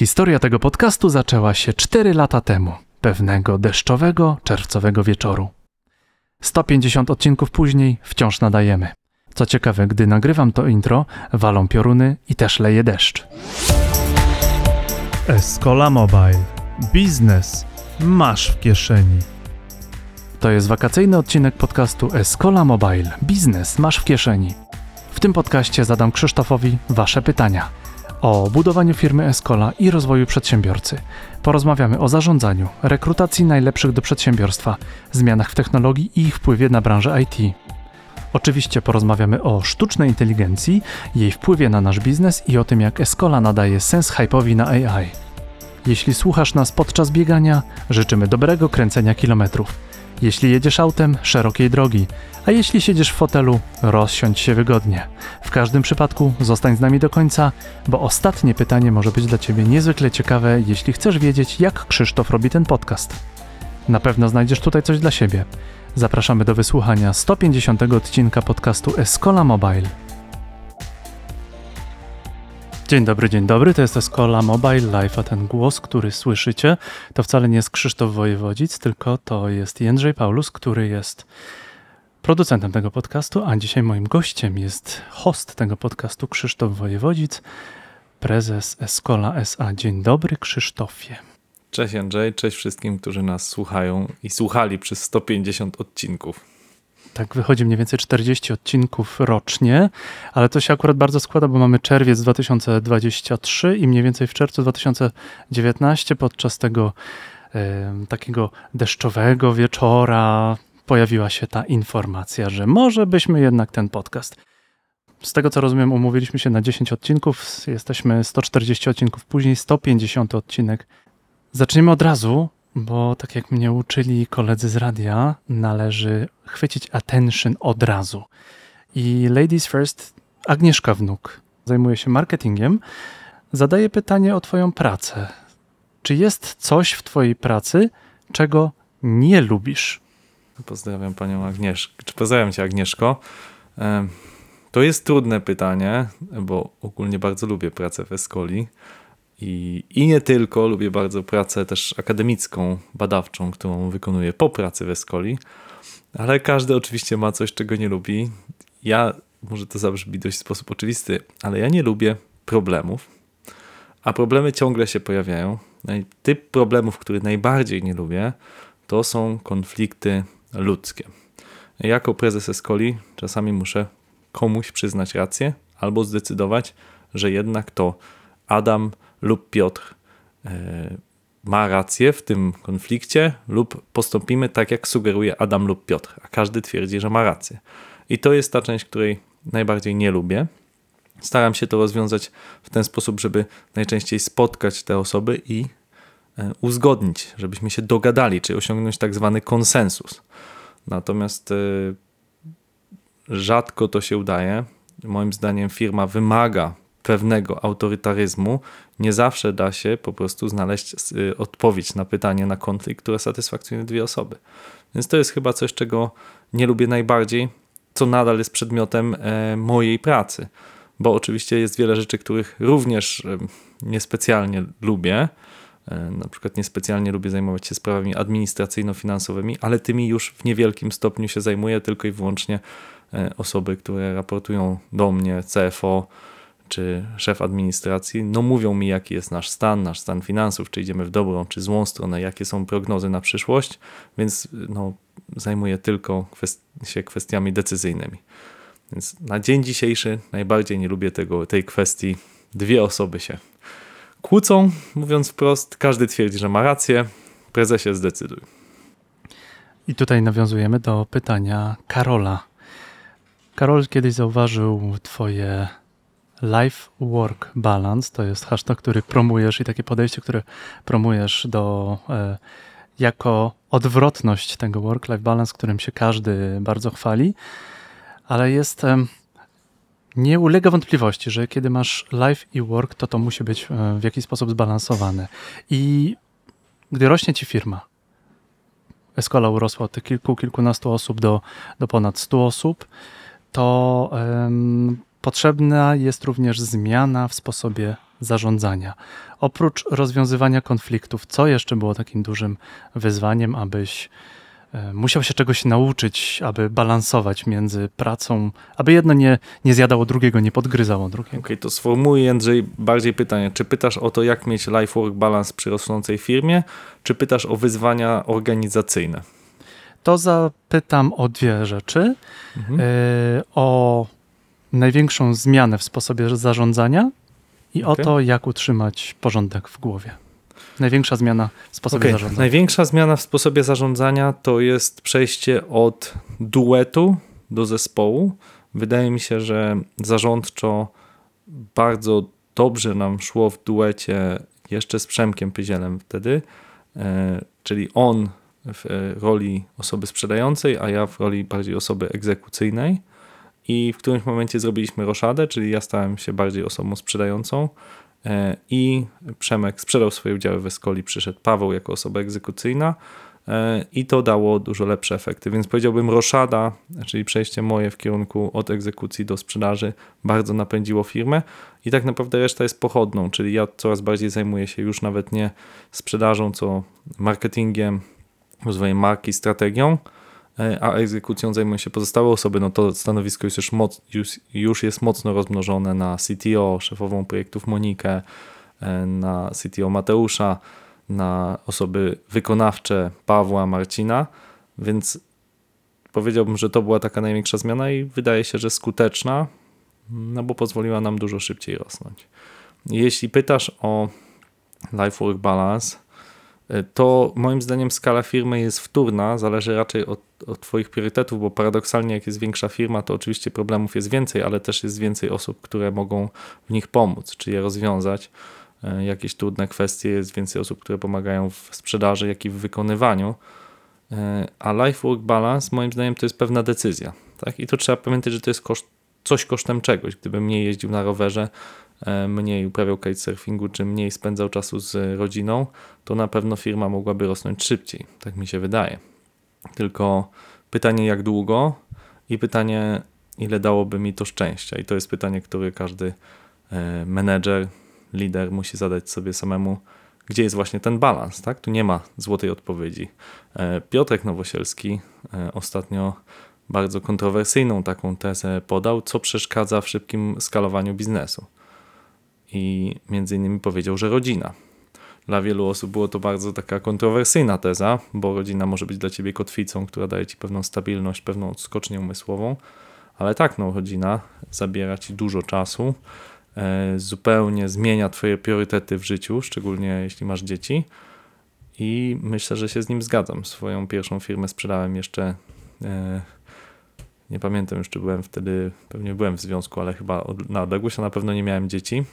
Historia tego podcastu zaczęła się 4 lata temu, pewnego deszczowego, czerwcowego wieczoru. 150 odcinków później wciąż nadajemy. Co ciekawe, gdy nagrywam to intro, walą pioruny i też leje deszcz. Escola Mobile. Biznes masz w kieszeni. To jest wakacyjny odcinek podcastu Escola Mobile. Biznes masz w kieszeni. W tym podcaście zadam Krzysztofowi Wasze pytania o budowaniu firmy Escola i rozwoju przedsiębiorcy. Porozmawiamy o zarządzaniu, rekrutacji najlepszych do przedsiębiorstwa, zmianach w technologii i ich wpływie na branżę IT. Oczywiście porozmawiamy o sztucznej inteligencji, jej wpływie na nasz biznes i o tym, jak Escola nadaje sens hype'owi na AI. Jeśli słuchasz nas podczas biegania, życzymy dobrego kręcenia kilometrów. Jeśli jedziesz autem, szerokiej drogi, a jeśli siedzisz w fotelu, rozsiądź się wygodnie. W każdym przypadku zostań z nami do końca, bo ostatnie pytanie może być dla Ciebie niezwykle ciekawe, jeśli chcesz wiedzieć, jak Krzysztof robi ten podcast. Na pewno znajdziesz tutaj coś dla siebie. Zapraszamy do wysłuchania 150 odcinka podcastu Escola Mobile. Dzień dobry, dzień dobry, to jest Escola Mobile Live, a ten głos, który słyszycie, to wcale nie jest Krzysztof Wojewodzic, tylko to jest Jędrzej Paulus, który jest producentem tego podcastu, a dzisiaj moim gościem jest host tego podcastu Krzysztof Wojewodzic, prezes Escola SA. Dzień dobry Krzysztofie. Cześć Andrzej, cześć wszystkim, którzy nas słuchają i słuchali przez 150 odcinków. Tak, wychodzi mniej więcej 40 odcinków rocznie, ale to się akurat bardzo składa, bo mamy czerwiec 2023 i mniej więcej w czerwcu 2019 podczas tego e, takiego deszczowego wieczora pojawiła się ta informacja, że może byśmy jednak ten podcast. Z tego co rozumiem, umówiliśmy się na 10 odcinków, jesteśmy 140 odcinków później, 150 odcinek. Zaczniemy od razu bo tak jak mnie uczyli koledzy z radia, należy chwycić attention od razu. I Ladies First, Agnieszka Wnuk, zajmuje się marketingiem, zadaje pytanie o Twoją pracę. Czy jest coś w Twojej pracy, czego nie lubisz? Pozdrawiam Panią Agnieszkę. Czy pozdrawiam Cię, Agnieszko? To jest trudne pytanie, bo ogólnie bardzo lubię pracę w Escoli. I, I nie tylko, lubię bardzo pracę też akademicką, badawczą, którą wykonuję po pracy w Escoli, ale każdy oczywiście ma coś, czego nie lubi. Ja, może to zabrzmi dość w sposób oczywisty, ale ja nie lubię problemów, a problemy ciągle się pojawiają. No typ problemów, który najbardziej nie lubię, to są konflikty ludzkie. Jako prezes Escoli czasami muszę komuś przyznać rację albo zdecydować, że jednak to Adam lub Piotr e, ma rację w tym konflikcie, lub postąpimy tak, jak sugeruje Adam lub Piotr, a każdy twierdzi, że ma rację. I to jest ta część, której najbardziej nie lubię. Staram się to rozwiązać w ten sposób, żeby najczęściej spotkać te osoby i e, uzgodnić, żebyśmy się dogadali, czy osiągnąć tak zwany konsensus. Natomiast e, rzadko to się udaje. Moim zdaniem firma wymaga pewnego autorytaryzmu, nie zawsze da się po prostu znaleźć y, odpowiedź na pytanie, na konflikt, które satysfakcjonuje dwie osoby. Więc to jest chyba coś, czego nie lubię najbardziej, co nadal jest przedmiotem e, mojej pracy. Bo oczywiście jest wiele rzeczy, których również e, niespecjalnie lubię. E, na przykład niespecjalnie lubię zajmować się sprawami administracyjno-finansowymi, ale tymi już w niewielkim stopniu się zajmuję tylko i wyłącznie osoby, które raportują do mnie, CFO, czy szef administracji, no mówią mi, jaki jest nasz stan, nasz stan finansów, czy idziemy w dobrą, czy złą stronę, jakie są prognozy na przyszłość, więc no, zajmuję tylko kwest się kwestiami decyzyjnymi. Więc na dzień dzisiejszy najbardziej nie lubię tego, tej kwestii. Dwie osoby się kłócą, mówiąc wprost, każdy twierdzi, że ma rację, prezesie zdecyduj. I tutaj nawiązujemy do pytania Karola. Karol kiedyś zauważył Twoje Life-Work Balance to jest hashtag, który promujesz i takie podejście, które promujesz do e, jako odwrotność tego work-life balance, którym się każdy bardzo chwali, ale jest e, nie ulega wątpliwości, że kiedy masz life i work, to to musi być e, w jakiś sposób zbalansowane. I gdy rośnie ci firma, Escola urosła od kilku, kilkunastu osób do, do ponad 100 osób, to potrzebna jest również zmiana w sposobie zarządzania. Oprócz rozwiązywania konfliktów, co jeszcze było takim dużym wyzwaniem, abyś e, musiał się czegoś nauczyć, aby balansować między pracą, aby jedno nie, nie zjadało drugiego, nie podgryzało drugiego. Okej, to sformułuj Jędrzej bardziej pytanie. Czy pytasz o to, jak mieć life-work balance przy rosnącej firmie, czy pytasz o wyzwania organizacyjne? To zapytam o dwie rzeczy. Mhm. E, o największą zmianę w sposobie zarządzania i o Okej. to, jak utrzymać porządek w głowie. Największa zmiana w sposobie Okej, zarządzania. Największa zmiana w sposobie zarządzania to jest przejście od duetu do zespołu. Wydaje mi się, że zarządczo bardzo dobrze nam szło w duecie jeszcze z Przemkiem Pyzielem wtedy, e, czyli on w roli osoby sprzedającej, a ja w roli bardziej osoby egzekucyjnej. I w którymś momencie zrobiliśmy roszadę, czyli ja stałem się bardziej osobą sprzedającą e, i Przemek sprzedał swoje udziały w Escoli, przyszedł Paweł jako osoba egzekucyjna e, i to dało dużo lepsze efekty. Więc powiedziałbym roszada, czyli przejście moje w kierunku od egzekucji do sprzedaży bardzo napędziło firmę i tak naprawdę reszta jest pochodną, czyli ja coraz bardziej zajmuję się już nawet nie sprzedażą, co marketingiem, rozwojem marki, strategią, a egzekucją zajmują się pozostałe osoby, no to stanowisko jest już, moc, już, już jest mocno rozmnożone na CTO, szefową projektów Monikę, e, na CTO Mateusza, na osoby wykonawcze Pawła, Marcina, więc powiedziałbym, że to była taka największa zmiana i wydaje się, że skuteczna, no bo pozwoliła nam dużo szybciej rosnąć. Jeśli pytasz o life-work balance, to moim zdaniem skala firmy jest wtórna, zależy raczej od, od Twoich priorytetów, bo paradoksalnie, jak jest większa firma, to oczywiście problemów jest więcej, ale też jest więcej osób, które mogą w nich pomóc, czy je rozwiązać. E, Jakieś trudne kwestie, jest więcej osób, które pomagają w sprzedaży, jak i w wykonywaniu. E, A life work balance, moim zdaniem, to jest pewna decyzja. Tak? I to trzeba pamiętać, że to jest koszt, coś kosztem czegoś. Gdybym mniej jeździł na rowerze, mniej uprawiał kitesurfingu, czy mniej spędzał czasu z rodziną, to na pewno firma mogłaby rosnąć szybciej. Tak mi się wydaje. Tylko pytanie, jak długo i pytanie, ile dałoby mi to szczęścia. I to jest pytanie, które każdy e, menedżer, lider musi zadać sobie samemu, gdzie jest właśnie ten balans. Tak? Tu nie ma złotej odpowiedzi. E, Piotrek Nowosielski e, ostatnio bardzo kontrowersyjną taką tezę podał, co przeszkadza w szybkim skalowaniu biznesu. I między innymi powiedział, że rodzina. Dla wielu osób było to bardzo taka kontrowersyjna teza, bo rodzina może być dla ciebie kotwicą, która daje ci pewną stabilność, pewną odskocznię umysłową, ale tak, no, rodzina zabiera ci dużo czasu, e, zupełnie zmienia twoje priorytety w życiu, szczególnie jeśli masz dzieci. I myślę, że się z nim zgadzam. Swoją pierwszą firmę sprzedałem jeszcze. E, nie pamiętam już, czy byłem wtedy, pewnie byłem w związku, ale chyba od, na odległość, a na pewno nie miałem dzieci.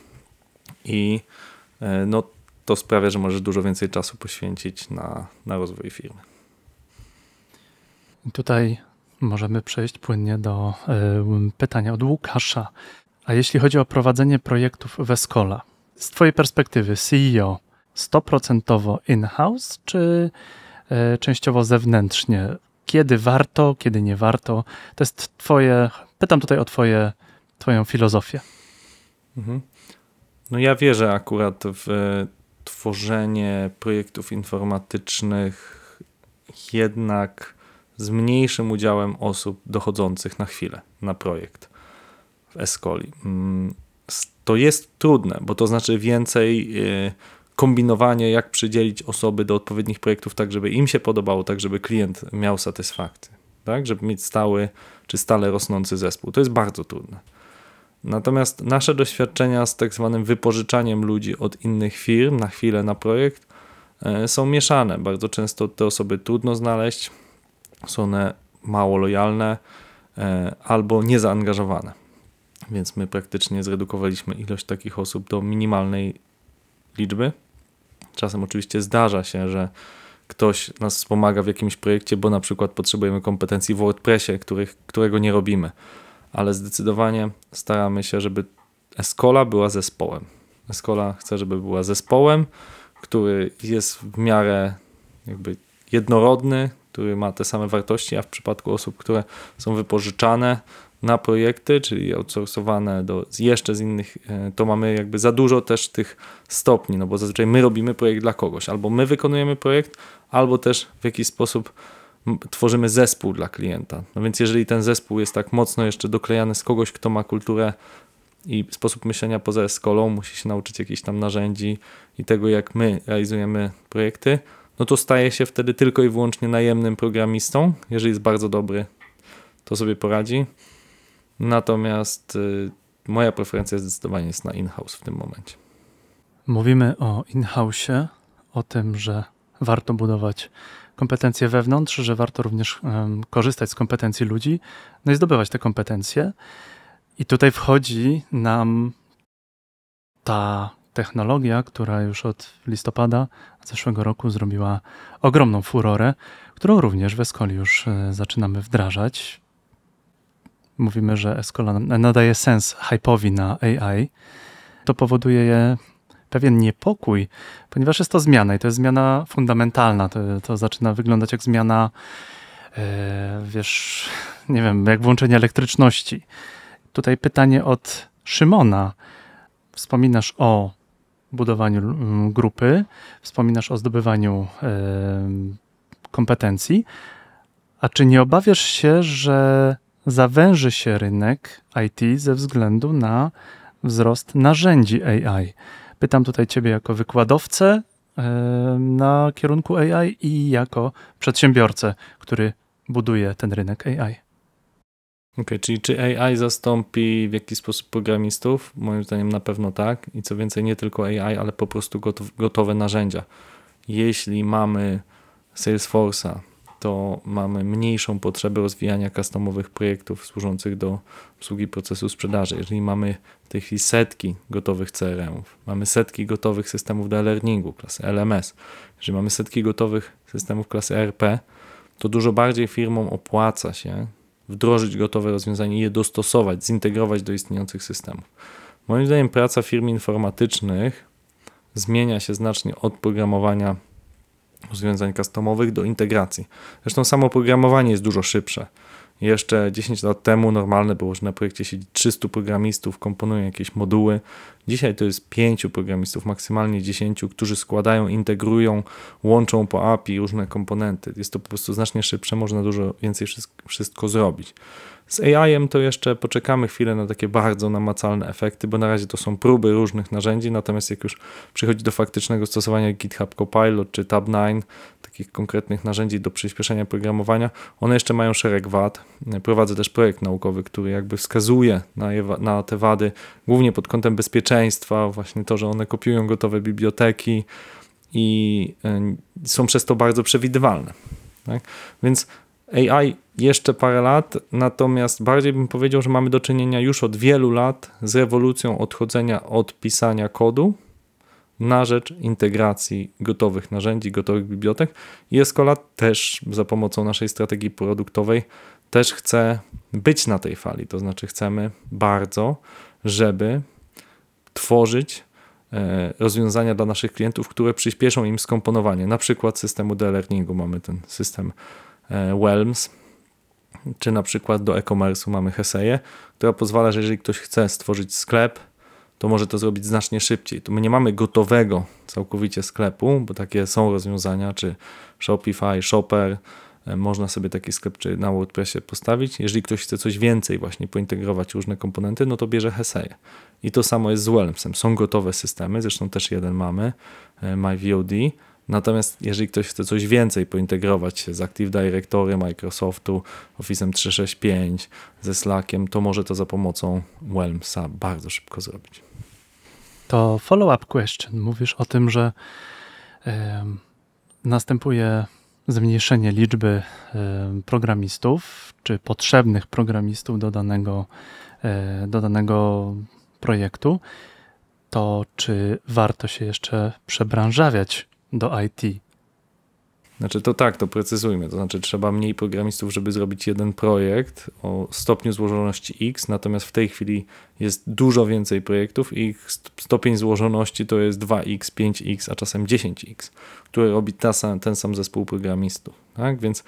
I e, no, to sprawia, że możesz dużo więcej czasu poświęcić na, na rozwój firmy. Tutaj możemy przejść płynnie do y, pytania od Łukasza. A jeśli chodzi o prowadzenie projektów w Escola, z Twojej perspektywy CEO, 100% in-house, czy y, częściowo zewnętrznie? Kiedy warto, kiedy nie warto? To jest Twoje, pytam tutaj o twoje, Twoją filozofię. Mhm. No ja wierzę akurat w tworzenie projektów informatycznych jednak z mniejszym udziałem osób dochodzących na chwilę na projekt w Escoli. Mm, To jest trudne, bo to znaczy więcej e, kombinowanie, jak przydzielić osoby do odpowiednich projektów, tak żeby im się podobało, tak żeby klient miał satysfakcję, tak, żeby mieć stały czy stale rosnący zespół. To jest bardzo trudne. Natomiast nasze doświadczenia z tak zwanym wypożyczaniem ludzi od innych firm na chwilę na projekt e, są mieszane. Bardzo często te osoby trudno znaleźć, są one mało lojalne e, albo niezaangażowane. Więc my praktycznie zredukowaliśmy ilość takich osób do minimalnej liczby. Czasem oczywiście zdarza się, że ktoś nas wspomaga w jakimś projekcie, bo na przykład potrzebujemy kompetencji w WordPressie, których, którego nie robimy ale zdecydowanie staramy się, żeby Escola była zespołem. Escola chce, żeby była zespołem, który jest w miarę jakby jednorodny, który ma te same wartości, a w przypadku osób, które są wypożyczane, na projekty, czyli outsourcowane do, jeszcze z innych, e, to mamy jakby za dużo też tych stopni, no bo zazwyczaj my robimy projekt dla kogoś, albo my wykonujemy projekt, albo też w jakiś sposób tworzymy zespół dla klienta. No więc jeżeli ten zespół jest tak mocno jeszcze doklejany z kogoś, kto ma kulturę i sposób myślenia poza eskolą, musi się nauczyć jakichś tam narzędzi i tego, jak my realizujemy projekty, no to staje się wtedy tylko i wyłącznie najemnym programistą. Jeżeli jest bardzo dobry, to sobie poradzi. Natomiast y, moja preferencja zdecydowanie jest na in-house w tym momencie. Mówimy o in-house, o tym, że warto budować kompetencje wewnątrz, że warto również korzystać z kompetencji ludzi, no i zdobywać te kompetencje. I tutaj wchodzi nam ta technologia, która już od listopada zeszłego roku zrobiła ogromną furorę, którą również w Escoli już e, zaczynamy wdrażać. Mówimy, że Escola nadaje sens hype'owi na AI. To powoduje pewien niepokój, ponieważ jest to zmiana i to jest zmiana fundamentalna. To, to zaczyna wyglądać jak zmiana, e, wiesz, nie wiem, jak włączenie elektryczności. Tutaj pytanie od Szymona. Wspominasz o budowaniu grupy, wspominasz o zdobywaniu e, kompetencji. A czy nie obawiasz się, że zawęży się rynek IT ze względu na wzrost narzędzi AI? Pytam tutaj Ciebie jako wykładowcę e, na kierunku AI i jako przedsiębiorcę, który buduje ten rynek AI. Okay, czyli czy AI zastąpi w jakiś sposób programistów? Moim zdaniem na pewno tak. I co więcej, nie tylko AI, ale po prostu gotowe narzędzia. Jeśli mamy Salesforce'a, to mamy mniejszą potrzebę rozwijania customowych projektów służących do obsługi procesu sprzedaży. Jeżeli mamy w tej chwili setki gotowych CRM-ów, mamy setki gotowych systemów do e-learningu klasy LMS, jeżeli mamy setki gotowych systemów klasy ERP, to dużo bardziej firmom opłaca się wdrożyć gotowe rozwiązanie i je dostosować, zintegrować do istniejących systemów. Moim zdaniem praca firm informatycznych zmienia się znacznie od programowania rozwiązań customowych do integracji. Zresztą samo programowanie jest dużo szybsze. Jeszcze 10 lat temu normalne było, że na projekcie siedzi 300 programistów, komponują jakieś moduły. Dzisiaj to jest 5 programistów, maksymalnie 10, którzy składają, integrują, łączą po API różne komponenty. Jest to po prostu znacznie szybsze, można dużo więcej wszystko zrobić. Z AI-em to jeszcze poczekamy chwilę na takie bardzo namacalne efekty, bo na razie to są próby różnych narzędzi, natomiast jak już przychodzi do faktycznego stosowania GitHub Copilot czy Tab9, takich konkretnych narzędzi do przyspieszenia programowania, one jeszcze mają szereg wad. Prowadzę też projekt naukowy, który jakby wskazuje na, je, na te wady, głównie pod kątem bezpieczeństwa, właśnie to, że one kopiują gotowe biblioteki i y, są przez to bardzo przewidywalne. Tak? Więc AI jeszcze parę lat, natomiast bardziej bym powiedział, że mamy do czynienia już od wielu lat z rewolucją odchodzenia od pisania kodu na rzecz integracji gotowych narzędzi, gotowych bibliotek. I Escola też za pomocą naszej strategii produktowej też chce być na tej fali, to znaczy chcemy bardzo, żeby tworzyć e, rozwiązania dla naszych klientów, które przyspieszą im skomponowanie, na przykład systemu de-learningu mamy ten system e, Welms, czy na przykład do e-commerce'u mamy Heseję, która pozwala, że jeżeli ktoś chce stworzyć sklep, to może to zrobić znacznie szybciej. Tu my nie mamy gotowego całkowicie sklepu, bo takie są rozwiązania, czy Shopify, Shopper, e, można sobie taki sklep czy na WordPressie postawić. Jeżeli ktoś chce coś więcej, właśnie pointegrować różne komponenty, no to bierze Heseję. I to samo jest z Wellmsem. Są gotowe systemy, zresztą też jeden mamy, e, MyVOD, Natomiast jeżeli ktoś chce coś więcej pointegrować się z Active Directory Microsoftu, Office 365, ze Slackiem, to może to za pomocą Whelmsa bardzo szybko zrobić. To follow-up question. Mówisz o tym, że y, następuje zmniejszenie liczby y, programistów, czy potrzebnych programistów do danego, y, do danego projektu. To czy warto się jeszcze przebranżawiać do IT. Znaczy to tak, to precyzujmy. To znaczy trzeba mniej programistów, żeby zrobić jeden projekt o stopniu złożoności X, natomiast w tej chwili jest dużo więcej projektów i ich stopień złożoności to jest 2X, 5X, a czasem 10X, który robi ta sam, ten sam zespół programistów. Tak? Więc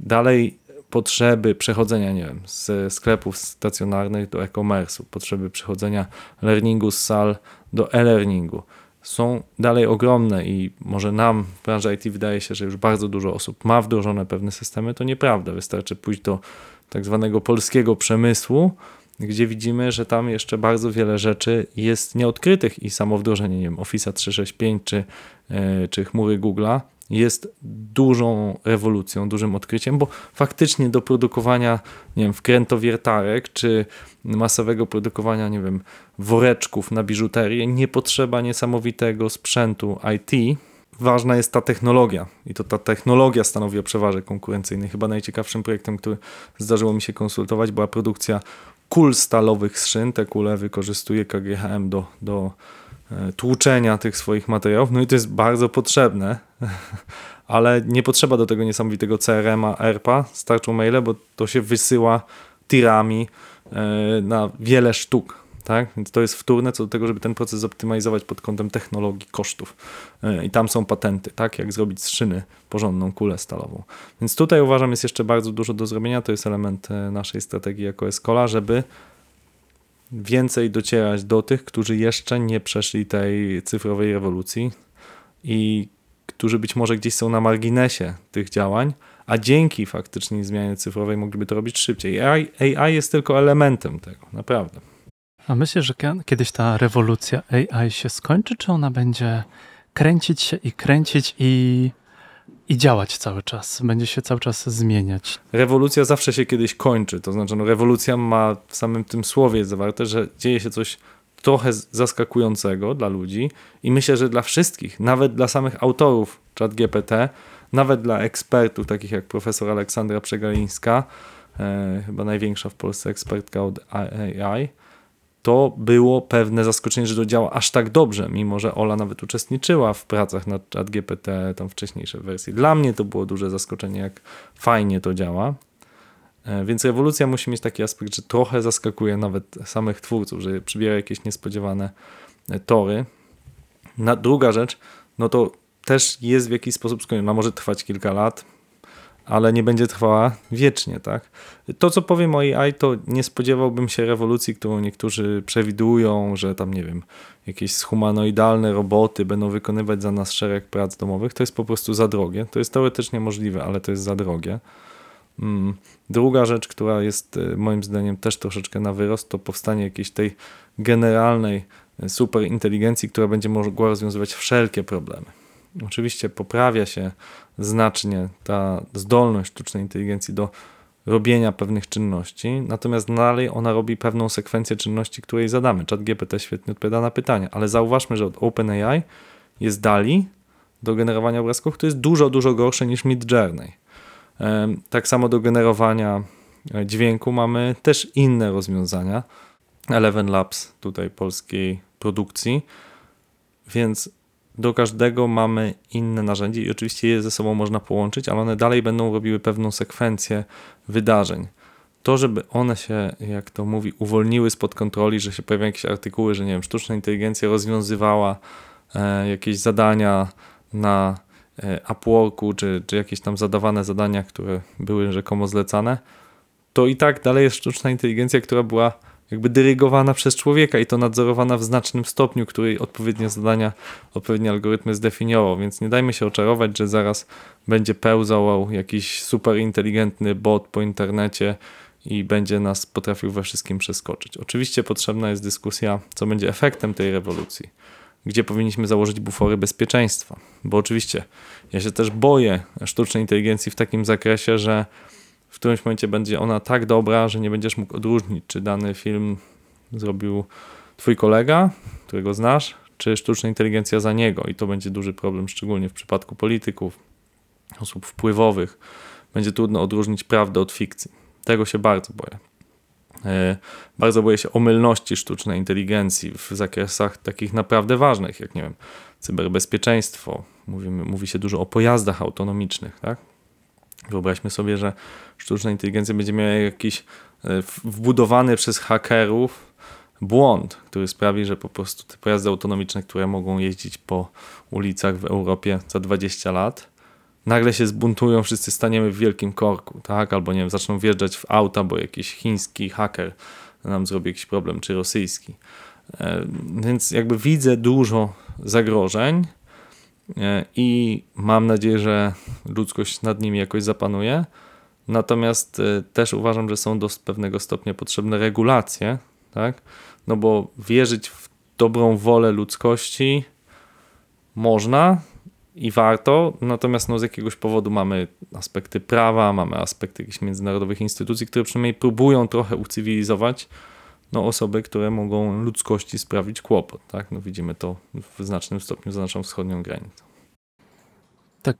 dalej potrzeby przechodzenia, nie wiem, z sklepów stacjonarnych do e-commerce'u, potrzeby przechodzenia learningu z sal do e-learningu są dalej ogromne i może nam w branży IT wydaje się, że już bardzo dużo osób ma wdrożone pewne systemy, to nieprawda. Wystarczy pójść do tak zwanego polskiego przemysłu, gdzie widzimy, że tam jeszcze bardzo wiele rzeczy jest nieodkrytych i samo wdrożenie, nie wiem, Office 365 czy, yy, czy chmury Google'a jest dużą rewolucją, dużym odkryciem, bo faktycznie do produkowania, nie wiem, wkrętowiertarek czy masowego produkowania, nie wiem, woreczków na biżuterię nie potrzeba niesamowitego sprzętu IT. Ważna jest ta technologia i to ta technologia stanowi o przewadze konkurencyjnej. Chyba najciekawszym projektem, który zdarzyło mi się konsultować, była produkcja kul stalowych z szyn. Te kule wykorzystuje KGHM do, do tłuczenia tych swoich materiałów. No i to jest bardzo potrzebne, ale nie potrzeba do tego niesamowitego CRM-a, ERP-a, starczą maile, bo to się wysyła tirami e, na wiele sztuk. Tak? Więc to jest wtórne co do tego, żeby ten proces zoptymalizować pod kątem technologii, kosztów. E, I tam są patenty, tak? jak zrobić z szyny porządną kulę stalową. Więc tutaj uważam, jest jeszcze bardzo dużo do zrobienia. To jest element naszej strategii jako Escola, żeby więcej docierać do tych, którzy jeszcze nie przeszli tej cyfrowej rewolucji i którzy być może gdzieś są na marginesie tych działań, a dzięki faktycznie zmianie cyfrowej mogliby to robić szybciej. AI, AI jest tylko elementem tego, naprawdę. A myślisz, że kiedyś ta rewolucja AI się skończy, czy ona będzie kręcić się i kręcić i i działać cały czas, będzie się cały czas zmieniać. Rewolucja zawsze się kiedyś kończy, to znaczy no, rewolucja ma w samym tym słowie zawarte, że dzieje się coś trochę zaskakującego dla ludzi i myślę, że dla wszystkich, nawet dla samych autorów ChatGPT, nawet dla ekspertów takich jak profesor Aleksandra Przegalińska, e, chyba największa w Polsce ekspertka od AI, to było pewne zaskoczenie, że to działa aż tak dobrze, mimo że Ola nawet uczestniczyła w pracach nad ChatGPT, tam wcześniejsze wersje. Dla mnie to było duże zaskoczenie, jak fajnie to działa. E, więc rewolucja musi mieć taki aspekt, że trochę zaskakuje nawet samych twórców, że przybiera jakieś niespodziewane e, tory. Na, druga rzecz, no to też jest w jakiś sposób skończona. Może trwać kilka lat, ale nie będzie trwała wiecznie, tak? To, co powiem o AI, to nie spodziewałbym się rewolucji, którą niektórzy przewidują, że tam, nie wiem, jakieś humanoidalne roboty będą wykonywać za nas szereg prac domowych. To jest po prostu za drogie. To jest teoretycznie możliwe, ale to jest za drogie. Mm. Druga rzecz, która jest y, moim zdaniem też troszeczkę na wyrost, to powstanie jakiejś tej generalnej y, superinteligencji, która będzie mogła rozwiązywać wszelkie problemy. Oczywiście poprawia się znacznie ta zdolność sztucznej inteligencji do robienia pewnych czynności, natomiast dalej ona robi pewną sekwencję czynności, której zadamy. Chat GPT świetnie odpowiada na pytania, ale zauważmy, że od OpenAI jest DALI do generowania obrazków, to jest dużo, dużo gorsze niż Midjourney. Tak samo do generowania e, dźwięku mamy też inne rozwiązania. Eleven Labs tutaj polskiej produkcji, więc do każdego mamy inne narzędzie i oczywiście je ze sobą można połączyć, ale one dalej będą robiły pewną sekwencję wydarzeń. To, żeby one się, jak to mówi, uwolniły spod kontroli, że się pojawiają jakieś artykuły, że nie wiem, sztuczna inteligencja rozwiązywała e, jakieś zadania na e, Upworku, czy, czy jakieś tam zadawane zadania, które były rzekomo zlecane, to i tak dalej jest sztuczna inteligencja, która była jakby dyrygowana przez człowieka i to nadzorowana w znacznym stopniu, który odpowiednie zadania, odpowiednie algorytmy zdefiniował, więc nie dajmy się oczarować, że zaraz będzie pełzał jakiś super inteligentny bot po internecie i będzie nas potrafił we wszystkim przeskoczyć. Oczywiście potrzebna jest dyskusja, co będzie efektem tej rewolucji, gdzie powinniśmy założyć bufory bezpieczeństwa, bo oczywiście ja się też boję sztucznej inteligencji w takim zakresie, że w którymś momencie będzie ona tak dobra, że nie będziesz mógł odróżnić, czy dany film zrobił twój kolega, którego znasz, czy sztuczna inteligencja za niego. I to będzie duży problem, szczególnie w przypadku polityków, osób wpływowych. Będzie trudno odróżnić prawdę od fikcji. Tego się bardzo boję. E, bardzo boję się omylności sztucznej inteligencji w zakresach takich naprawdę ważnych, jak nie wiem, cyberbezpieczeństwo. Mówimy, mówi się dużo o pojazdach autonomicznych, tak? Wyobraźmy sobie, że sztuczna inteligencja będzie miała jakiś e, wbudowany przez hakerów błąd, który sprawi, że po prostu te pojazdy autonomiczne, które mogą jeździć po ulicach w Europie za 20 lat, nagle się zbuntują, wszyscy staniemy w wielkim korku, tak? Albo nie wiem, zaczną wjeżdżać w auta, bo jakiś chiński haker nam zrobi jakiś problem, czy rosyjski. E, więc jakby widzę dużo zagrożeń i mam nadzieję, że ludzkość nad nimi jakoś zapanuje. Natomiast e, też uważam, że są do pewnego stopnia potrzebne regulacje, tak? No bo wierzyć w dobrą wolę ludzkości można i warto, natomiast no z jakiegoś powodu mamy aspekty prawa, mamy aspekty jakichś międzynarodowych instytucji, które przynajmniej próbują trochę ucywilizować no, osoby, które mogą ludzkości sprawić kłopot. Tak? No, widzimy to w znacznym stopniu za naszą wschodnią granicą. Tak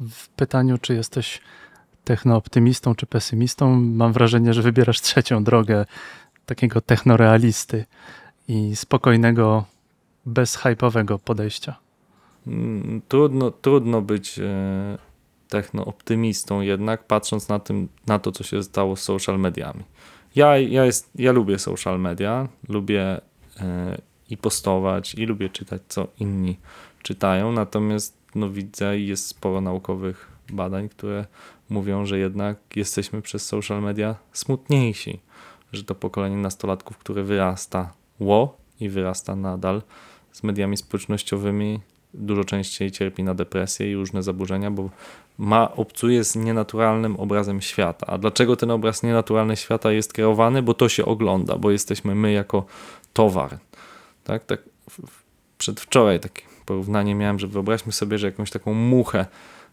w pytaniu, czy jesteś technooptymistą czy pesymistą, mam wrażenie, że wybierasz trzecią drogę takiego technorealisty i spokojnego, bezhypowego podejścia. Mm, trudno, trudno być e, technooptymistą jednak, patrząc na, tym, na to, co się stało z social mediami. Ja, ja, jest, ja lubię social media, lubię e, i postować, i lubię czytać, co inni czytają, natomiast no, widzę jest sporo naukowych badań, które mówią, że jednak jesteśmy przez social media smutniejsi, że to pokolenie nastolatków, które wyrasta ło i wyrasta nadal z mediami społecznościowymi, dużo częściej cierpi na depresję i różne zaburzenia, bo ma, obcuje z nienaturalnym obrazem świata. A dlaczego ten obraz nienaturalny świata jest kierowany? Bo to się ogląda, bo jesteśmy my jako towar. Tak, tak przedwczoraj takie porównanie miałem, że wyobraźmy sobie, że jakąś taką muchę,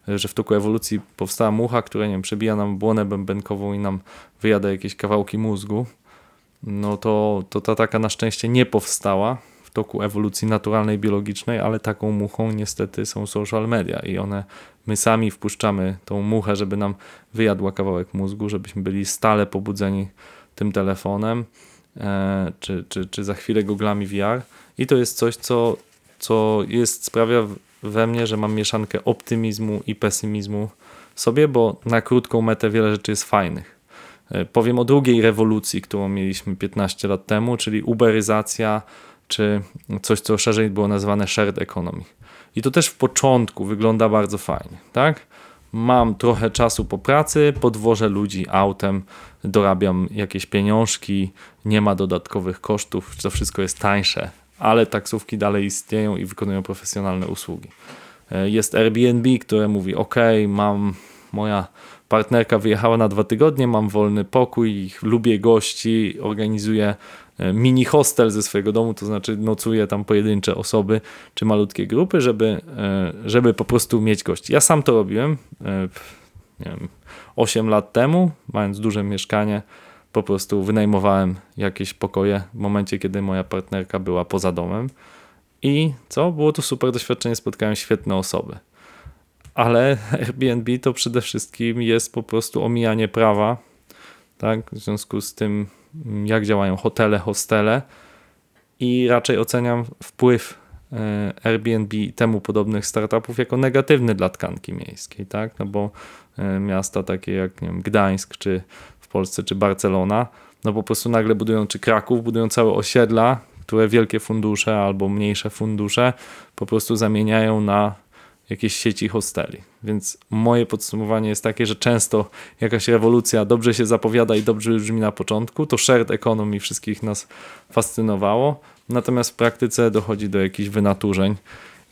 że w toku ewolucji powstała mucha, która nie wiem, przebija nam błonę bębenkową i nam wyjada jakieś kawałki mózgu, no to, to ta taka na szczęście nie powstała, toku ewolucji naturalnej, biologicznej, ale taką muchą niestety są social media i one, my sami wpuszczamy tą muchę, żeby nam wyjadła kawałek mózgu, żebyśmy byli stale pobudzeni tym telefonem, e, czy, czy, czy za chwilę googlami VR i to jest coś, co, co jest, sprawia we mnie, że mam mieszankę optymizmu i pesymizmu sobie, bo na krótką metę wiele rzeczy jest fajnych. E, powiem o drugiej rewolucji, którą mieliśmy 15 lat temu, czyli uberyzacja, czy coś, co szerzej było nazwane shared economy. I to też w początku wygląda bardzo fajnie, tak? Mam trochę czasu po pracy, podwożę ludzi autem, dorabiam jakieś pieniążki, nie ma dodatkowych kosztów, to wszystko jest tańsze, ale taksówki dalej istnieją i wykonują profesjonalne usługi. E, jest Airbnb, które mówi: OK, mam moja partnerka wyjechała na dwa tygodnie, mam wolny pokój, lubię gości, organizuję mini hostel ze swojego domu, to znaczy nocuje tam pojedyncze osoby czy malutkie grupy, żeby, e, żeby po prostu mieć gości. Ja sam to robiłem e, nie wiem, 8 lat temu, mając duże mieszkanie, po prostu wynajmowałem jakieś pokoje w momencie, kiedy moja partnerka była poza domem. I co? Było to super doświadczenie, spotkałem świetne osoby. Ale Airbnb to przede wszystkim jest po prostu omijanie prawa. Tak? W związku z tym jak działają hotele, hostele i raczej oceniam wpływ e, Airbnb i temu podobnych startupów jako negatywny dla tkanki miejskiej, tak? No bo e, miasta takie jak nie wiem, Gdańsk, czy w Polsce, czy Barcelona, no po prostu nagle budują, czy Kraków, budują całe osiedla, które wielkie fundusze albo mniejsze fundusze po prostu zamieniają na jakieś sieci hosteli. Więc moje podsumowanie jest takie, że często jakaś rewolucja dobrze się zapowiada i dobrze brzmi na początku. To shared economy wszystkich nas fascynowało, natomiast w praktyce dochodzi do jakichś wynaturzeń.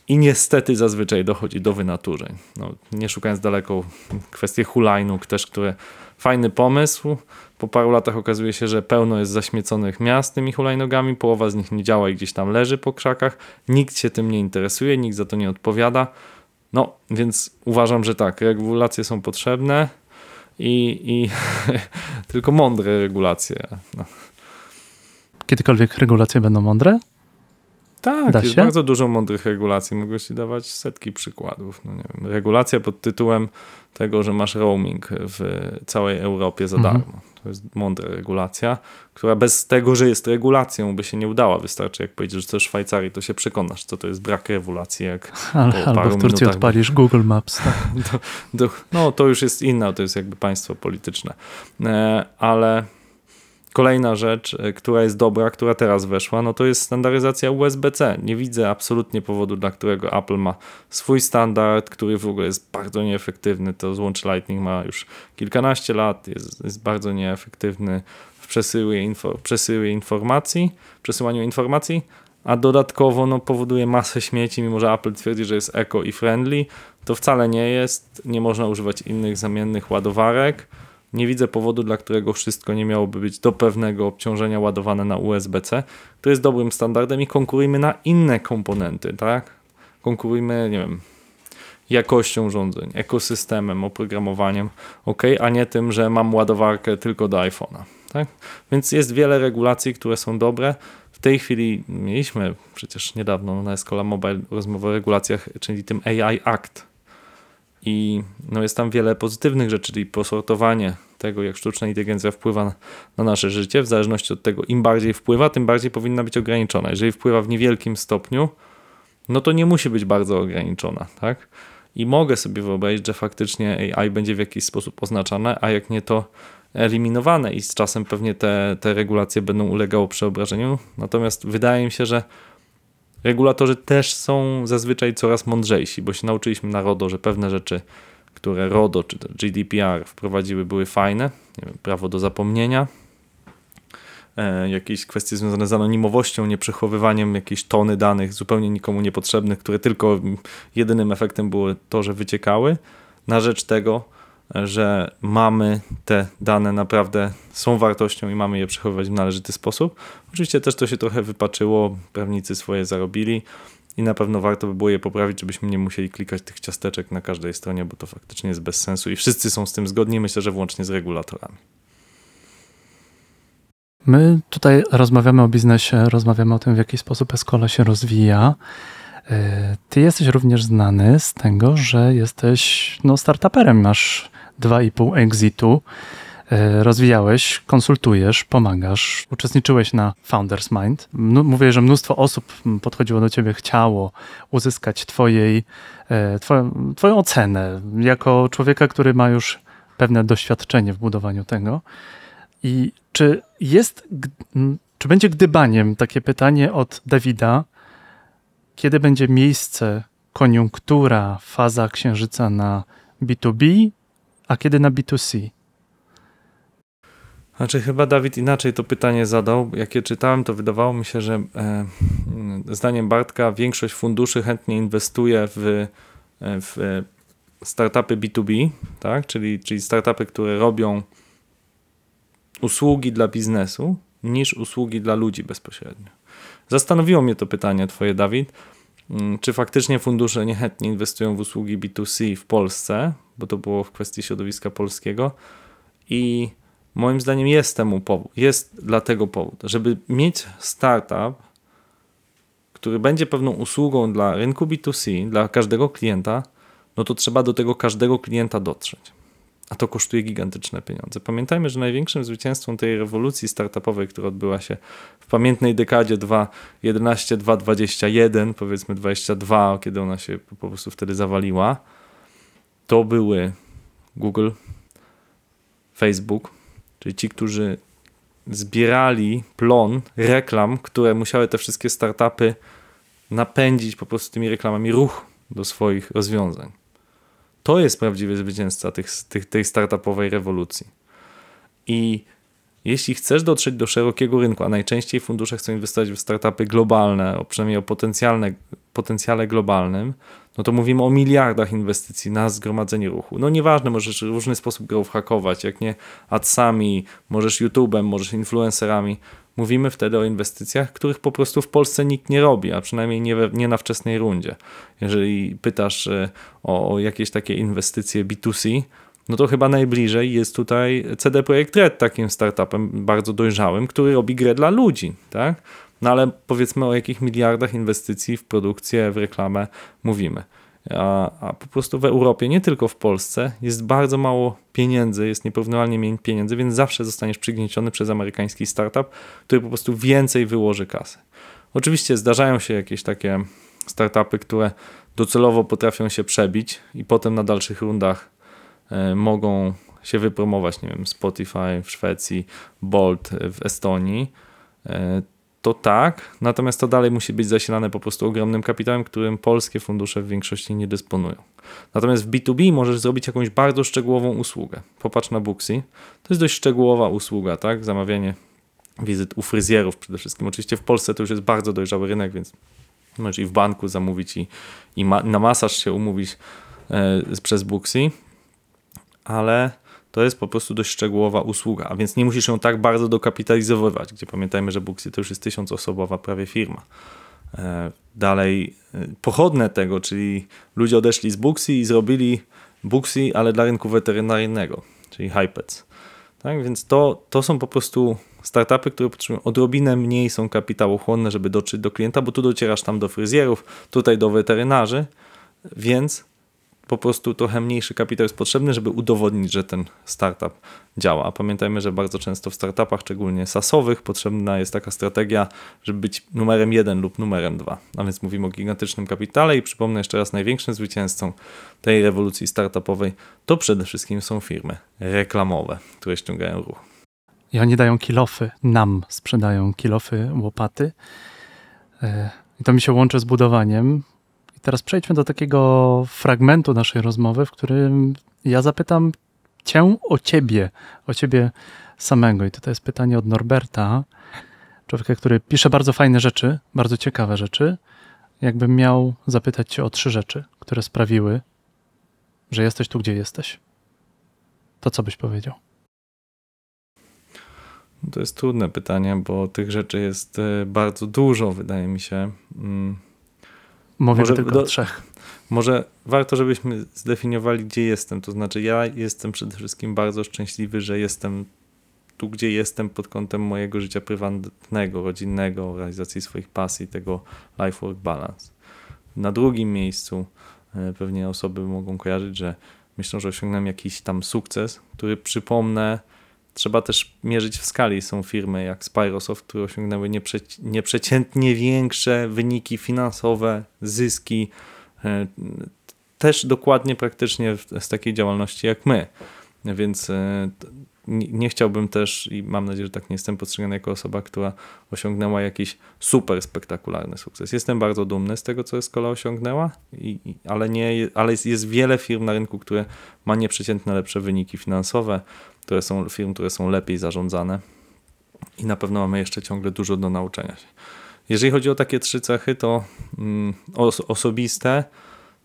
I niestety zazwyczaj dochodzi do wynaturzeń. No, nie szukając daleko, kwestie hulajnóg też, które fajny pomysł. Po paru latach okazuje się, że pełno jest zaśmieconych miast tymi hulajnogami, połowa z nich nie działa i gdzieś tam leży po krzakach. Nikt się tym nie interesuje, nikt za to nie odpowiada. No, więc uważam, że tak, regulacje są potrzebne i, i tylko mądre regulacje. No. Kiedykolwiek regulacje będą mądre? Tak, da jest się? bardzo dużo mądrych regulacji. Mogę ci dawać setki przykładów. No wiem, regulacja pod tytułem tego, że masz roaming w całej Europie za mhm. darmo. To jest mądra regulacja, która bez tego, że jest regulacją, by się nie udała. Wystarczy, jak powiedzieć, że to Szwajcarii, to się przekonasz, co to jest brak regulacji. Jak Ale, albo w Turcji odpalisz Google Maps. Tak? no, to już jest inna, to jest jakby państwo polityczne. E, ale Kolejna rzecz, e, która jest dobra, która teraz weszła, no to jest standaryzacja USB-C. Nie widzę absolutnie powodu, dla którego Apple ma swój standard, który w ogóle jest bardzo nieefektywny. To złącz Lightning ma już kilkanaście lat, jest, jest bardzo nieefektywny w info, informacji, przesyłaniu informacji, a dodatkowo no, powoduje masę śmieci, mimo że Apple twierdzi, że jest eco i friendly, to wcale nie jest. Nie można używać innych zamiennych ładowarek nie widzę powodu, dla którego wszystko nie miałoby być do pewnego obciążenia ładowane na USB-C. To jest dobrym standardem i konkurujmy na inne komponenty, tak? Konkurujmy, nie wiem, jakością urządzeń, ekosystemem, oprogramowaniem, ok, a nie tym, że mam ładowarkę tylko do iPhone'a. Tak? Więc jest wiele regulacji, które są dobre. W tej chwili mieliśmy przecież niedawno na Escola Mobile rozmowę o regulacjach, czyli tym AI Act, i no jest tam wiele pozytywnych rzeczy, czyli posortowanie tego, jak sztuczna inteligencja wpływa na nasze życie. W zależności od tego, im bardziej wpływa, tym bardziej powinna być ograniczona. Jeżeli wpływa w niewielkim stopniu, no to nie musi być bardzo ograniczona, tak? I mogę sobie wyobrazić, że faktycznie AI będzie w jakiś sposób oznaczane, a jak nie to eliminowane i z czasem pewnie te, te regulacje będą ulegały przeobrażeniu. Natomiast wydaje mi się, że regulatorzy też są zazwyczaj coraz mądrzejsi, bo się nauczyliśmy na RODO, że pewne rzeczy, które RODO czy GDPR wprowadziły, były fajne. Wiem, prawo do zapomnienia, e, jakieś kwestie związane z anonimowością, nieprzechowywaniem jakiejś tony danych zupełnie nikomu niepotrzebnych, które tylko jedynym efektem było to, że wyciekały, na rzecz tego, że mamy te dane naprawdę są wartością i mamy je przechowywać w należyty sposób. Oczywiście też to się trochę wypaczyło, prawnicy swoje zarobili i na pewno warto by było je poprawić, żebyśmy nie musieli klikać tych ciasteczek na każdej stronie, bo to faktycznie jest bez sensu i wszyscy są z tym zgodni, myślę, że włącznie z regulatorami. My tutaj rozmawiamy o biznesie, rozmawiamy o tym, w jaki sposób Escola się rozwija. E, ty jesteś również znany z tego, że jesteś no, startuperem, masz 2,5 exitu. E, rozwijałeś, konsultujesz, pomagasz, uczestniczyłeś na Founders Mind. Mówię, że mnóstwo osób podchodziło do ciebie, chciało uzyskać twojej, e, twoją, twoją ocenę jako człowieka, który ma już pewne doświadczenie w budowaniu tego. I czy jest, czy będzie gdybaniem takie pytanie od Dawida, kiedy będzie miejsce, koniunktura, faza księżyca na B2B, a kiedy na B2C? Znaczy, chyba Dawid inaczej to pytanie zadał. Jak je czytałem, to wydawało mi się, że e, zdaniem Bartka większość funduszy chętnie inwestuje w, e, w startupy B2B, tak? czyli, czyli startupy, które robią usługi dla biznesu, niż usługi dla ludzi bezpośrednio. Zastanowiło mnie to pytanie Twoje, Dawid. Mm, czy faktycznie fundusze niechętnie inwestują w usługi B2C w Polsce, bo to było w kwestii środowiska polskiego. I moim zdaniem jest temu powód, jest dlatego powód, żeby mieć startup, który będzie pewną usługą dla rynku B2C, dla każdego klienta, no to trzeba do tego każdego klienta dotrzeć a to kosztuje gigantyczne pieniądze. Pamiętajmy, że największym zwycięstwem tej rewolucji startupowej, która odbyła się w pamiętnej dekadzie 2011-2021, powiedzmy 22, kiedy ona się po prostu wtedy zawaliła, to były Google, Facebook, czyli ci, którzy zbierali plon reklam, które musiały te wszystkie startupy napędzić po prostu tymi reklamami ruch do swoich rozwiązań. To jest prawdziwy zwycięzca tych, tych, tej startupowej rewolucji. I jeśli chcesz dotrzeć do szerokiego rynku, a najczęściej fundusze chcą inwestować w startupy globalne, przynajmniej o potencjalne, potencjale globalnym, no to mówimy o miliardach inwestycji na zgromadzenie ruchu. No nieważne, możesz w różny sposób grów hakować, jak nie adsami, możesz YouTube'em, możesz influencerami. Mówimy wtedy o inwestycjach, których po prostu w Polsce nikt nie robi, a przynajmniej nie, nie na wczesnej rundzie. Jeżeli pytasz e, o, o jakieś takie inwestycje B2C, no to chyba najbliżej jest tutaj CD Projekt Red, takim startupem bardzo dojrzałym, który robi grę dla ludzi, tak? No ale powiedzmy o jakich miliardach inwestycji w produkcję, w reklamę mówimy. A, a, po prostu w Europie, nie tylko w Polsce, jest bardzo mało pieniędzy, jest nieporównywalnie mniej pieniędzy, więc zawsze zostaniesz przygnieciony przez amerykański startup, który po prostu więcej wyłoży kasy. Oczywiście zdarzają się jakieś takie startupy, które docelowo potrafią się przebić i potem na dalszych rundach e, mogą się wypromować, nie wiem, Spotify w Szwecji, Bolt w Estonii, e, to tak, natomiast to dalej musi być zasilane po prostu ogromnym kapitałem, którym polskie fundusze w większości nie dysponują. Natomiast w B2B możesz zrobić jakąś bardzo szczegółową usługę. Popatrz na Booksy, to jest dość szczegółowa usługa, tak? Zamawianie wizyt u fryzjerów przede wszystkim. Oczywiście w Polsce to już jest bardzo dojrzały rynek, więc możesz i w banku zamówić i, i ma, na masaż się umówić e, przez Booksy, ale to jest po prostu dość szczegółowa usługa, a więc nie musisz ją tak bardzo dokapitalizować, gdzie pamiętajmy, że Booksy to już jest tysiącosobowa prawie firma. E, dalej e, pochodne tego, czyli ludzie odeszli z Booksy i zrobili Booksy, ale dla rynku weterynaryjnego, czyli Hypets. Tak, więc to, to są po prostu startupy, które potrzebują odrobinę mniej są kapitałochłonne, żeby dotrzeć do klienta, bo tu docierasz tam do fryzjerów, tutaj do weterynarzy, więc po prostu trochę mniejszy kapitał jest potrzebny, żeby udowodnić, że ten startup działa. A pamiętajmy, że bardzo często w startupach, szczególnie sasowych, potrzebna jest taka strategia, żeby być numerem jeden lub numerem dwa. A więc mówimy o gigantycznym kapitale i przypomnę jeszcze raz, największym zwycięzcą tej rewolucji startupowej to przede wszystkim są firmy reklamowe, które ściągają ruch. I oni dają kilofy, nam sprzedają kilofy, łopaty. E, I to mi się łączy z budowaniem. Teraz przejdźmy do takiego fragmentu naszej rozmowy, w którym ja zapytam Cię o Ciebie, o Ciebie samego. I to jest pytanie od Norberta, człowieka, który pisze bardzo fajne rzeczy, bardzo ciekawe rzeczy. Jakbym miał zapytać Cię o trzy rzeczy, które sprawiły, że jesteś tu, gdzie jesteś, to co byś powiedział? To jest trudne pytanie, bo tych rzeczy jest e, bardzo dużo, wydaje mi się. Mm, Mówię Może tylko do- trzech. Może warto, żebyśmy zdefiniowali, gdzie jestem. To znaczy, ja jestem przede wszystkim bardzo szczęśliwy, że jestem tu, gdzie jestem pod kątem mojego życia prywatnego, rodzinnego, realizacji swoich pasji, tego life-work balance. Na drugim miejscu e, pewnie osoby mogą kojarzyć, że myślą, że osiągnąłem jakiś tam sukces, który przypomnę, trzeba też mierzyć w skali. Są firmy jak Spyrosoft, które osiągnęły nieprzeci- nieprzeciętnie większe wyniki finansowe, zyski, e, też dokładnie praktycznie z takiej działalności jak my. Więc e, nie chciałbym też i mam nadzieję, że tak nie jestem postrzegany jako osoba, która osiągnęła jakiś super spektakularny sukces. Jestem bardzo dumny z tego, co Escola osiągnęła, i, ale, nie, ale jest, jest wiele firm na rynku, które ma nieprzeciętne lepsze wyniki finansowe, które są firm, które są lepiej zarządzane i na pewno mamy jeszcze ciągle dużo do nauczenia się. Jeżeli chodzi o takie trzy cechy, to mm, os- osobiste,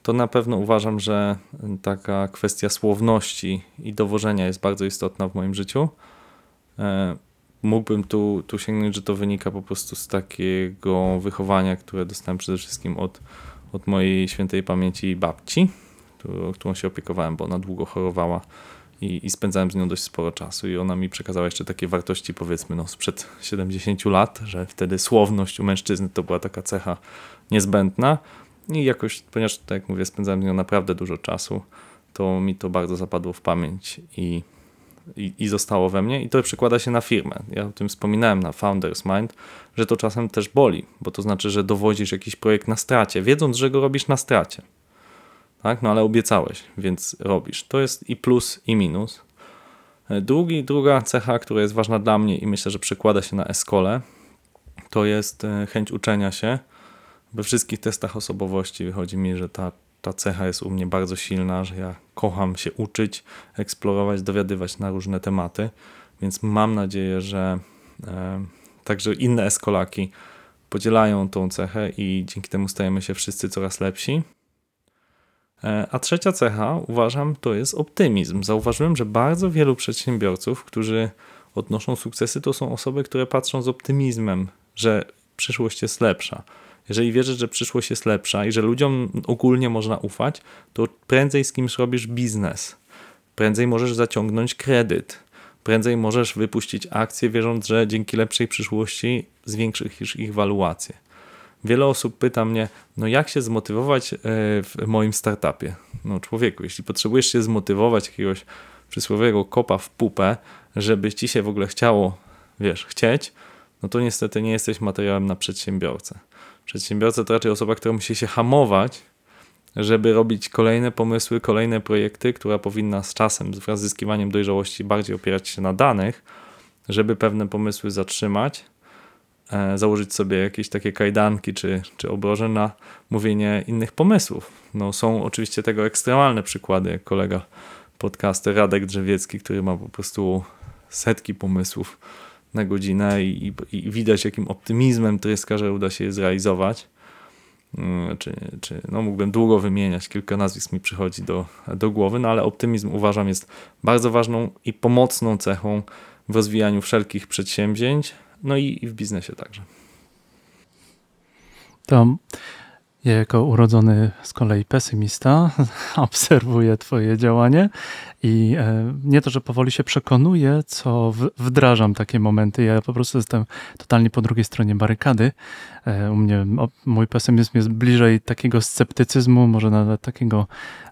to na pewno uważam, że taka kwestia słowności i dowożenia jest bardzo istotna w moim życiu. E, Mógłbym tu, tu sięgnąć, że to wynika po prostu z takiego wychowania, które dostałem przede wszystkim od, od mojej świętej pamięci babci, którą, się opiekowałem, bo ona długo chorowała i, i spędzałem z nią dość sporo czasu i ona mi przekazała jeszcze takie wartości powiedzmy no, sprzed 70 lat, że wtedy słowność u mężczyzny to była taka cecha niezbędna i jakoś, ponieważ tak jak mówię, spędzałem z nią naprawdę dużo czasu, to mi to bardzo zapadło w pamięć i, i, i zostało we mnie i to przekłada się na firmę. Ja o tym wspominałem na Founders Mind, że to czasem też boli, bo to znaczy, że dowodzisz jakiś projekt na stracie, wiedząc, że go robisz na stracie. Tak? No ale obiecałeś, więc robisz. To jest i plus, i minus. Drugi, druga cecha, która jest ważna dla mnie i myślę, że przekłada się na Escole, to jest e, chęć uczenia się. We wszystkich testach osobowości wychodzi mi, że ta, ta cecha jest u mnie bardzo silna, że ja kocham się uczyć, eksplorować, dowiadywać na różne tematy, więc mam nadzieję, że e, także inne eskolaki podzielają tą cechę i dzięki temu stajemy się wszyscy coraz lepsi. E, A trzecia cecha, uważam, to jest optymizm. Zauważyłem, że bardzo wielu przedsiębiorców, którzy odnoszą sukcesy, to są osoby, które patrzą z optymizmem, że przyszłość jest lepsza. Jeżeli wierzysz, że przyszłość jest lepsza i że ludziom ogólnie można ufać, to prędzej z kimś robisz biznes. Prędzej możesz zaciągnąć kredyt. Prędzej możesz wypuścić akcje, wierząc, że dzięki lepszej przyszłości zwiększysz ich waluację. Wiele osób pyta mnie, no jak się zmotywować e, w moim startupie? No człowieku, jeśli potrzebujesz się zmotywować jakiegoś przysłowiowego kopa w pupę, żeby ci się w ogóle chciało, wiesz, chcieć, no to niestety nie jesteś materiałem na przedsiębiorcę. Przedsiębiorca to raczej osoba, która musi się hamować, żeby robić kolejne pomysły, kolejne projekty, która powinna z czasem, wraz z zyskiwaniem dojrzałości, bardziej opierać się na danych, żeby pewne pomysły zatrzymać, e, założyć sobie jakieś takie kajdanki czy, czy obroże na mówienie innych pomysłów. No, są oczywiście tego ekstremalne przykłady, jak kolega podcaster Radek Drzewiecki, który ma po prostu setki pomysłów na godzinę i, i, i widać, jakim optymizmem tryska, że uda się je zrealizować. Mm, Czy, czy no mógłbym długo wymieniać, kilka nazwisk mi przychodzi do, do głowy, no ale optymizm uważam jest bardzo ważną i pomocną cechą w rozwijaniu wszelkich przedsięwzięć, no i, i w biznesie także. To ja jako urodzony z kolei pesymista obserwuję Twoje działanie i e, nie to, że powoli się przekonuję, co wdrażam takie momenty. Ja po prostu jestem totalnie po drugiej stronie barykady. E, u mnie mój pesymizm jest bliżej takiego sceptycyzmu, może nawet takiego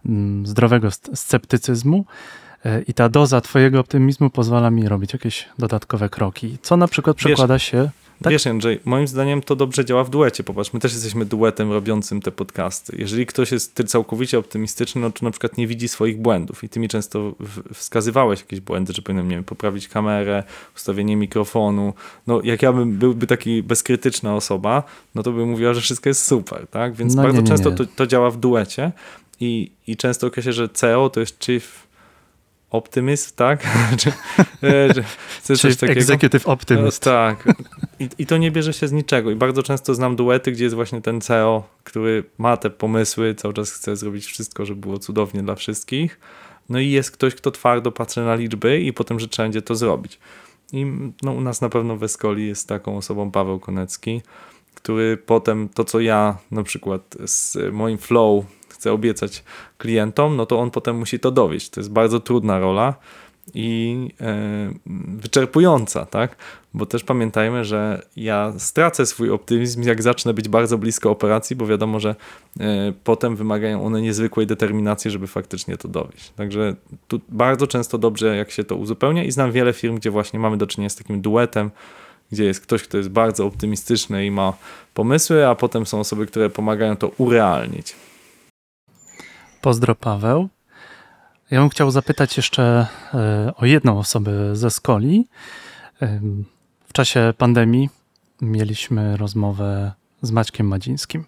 mm, zdrowego sc- sceptycyzmu. E, I ta doza Twojego optymizmu pozwala mi robić jakieś dodatkowe kroki, co na przykład Wiesz- przekłada się. Tak? Wiesz, Andrzej, moim zdaniem to dobrze działa w duecie. Popatrz, my też jesteśmy duetem robiącym te podcasty. Jeżeli ktoś jest całkowicie optymistyczny, no to na przykład nie widzi swoich błędów i ty mi często wskazywałeś jakieś błędy, że powinienem, nie wiem, poprawić kamerę, ustawienie mikrofonu. No jak ja bym byłby taki bezkrytyczna osoba, no to bym mówiła, że wszystko jest super, tak? Więc No bardzo nie, nie, często nie. to, to działa w duecie i, i często określa, że CEO to jest chief optymist, tak? czy, e, czy, coś takiego. executive optymist. No, tak. I, I to nie bierze się z niczego. I bardzo często znam duety, gdzie jest właśnie ten CEO, który ma te pomysły, cały czas chce zrobić wszystko, żeby było cudownie dla wszystkich. No i jest ktoś, kto twardo patrzy na liczby i potem, że trzeba będzie to zrobić. I no, u nas na pewno w Escoli jest taką osobą Paweł Konecki, który potem to, co ja na przykład z moim flow chcę obiecać klientom, no to on potem musi to dowieść. To jest bardzo trudna rola i e, wyczerpująca, tak? Bo też pamiętajmy, że ja stracę swój optymizm, jak zacznę być bardzo blisko operacji, bo wiadomo, że e, potem wymagają one niezwykłej determinacji, żeby faktycznie to dowieść. Także tu bardzo często dobrze, jak się to uzupełnia i znam wiele firm, gdzie właśnie mamy do czynienia z takim duetem, gdzie jest ktoś, kto jest bardzo optymistyczny i ma pomysły, a potem są osoby, które pomagają to urealnić. Pozdro Paweł. Ja bym chciał zapytać jeszcze e, o jedną osobę ze Skoli. Em, W czasie pandemii mieliśmy rozmowę z Maćkiem Madzińskim.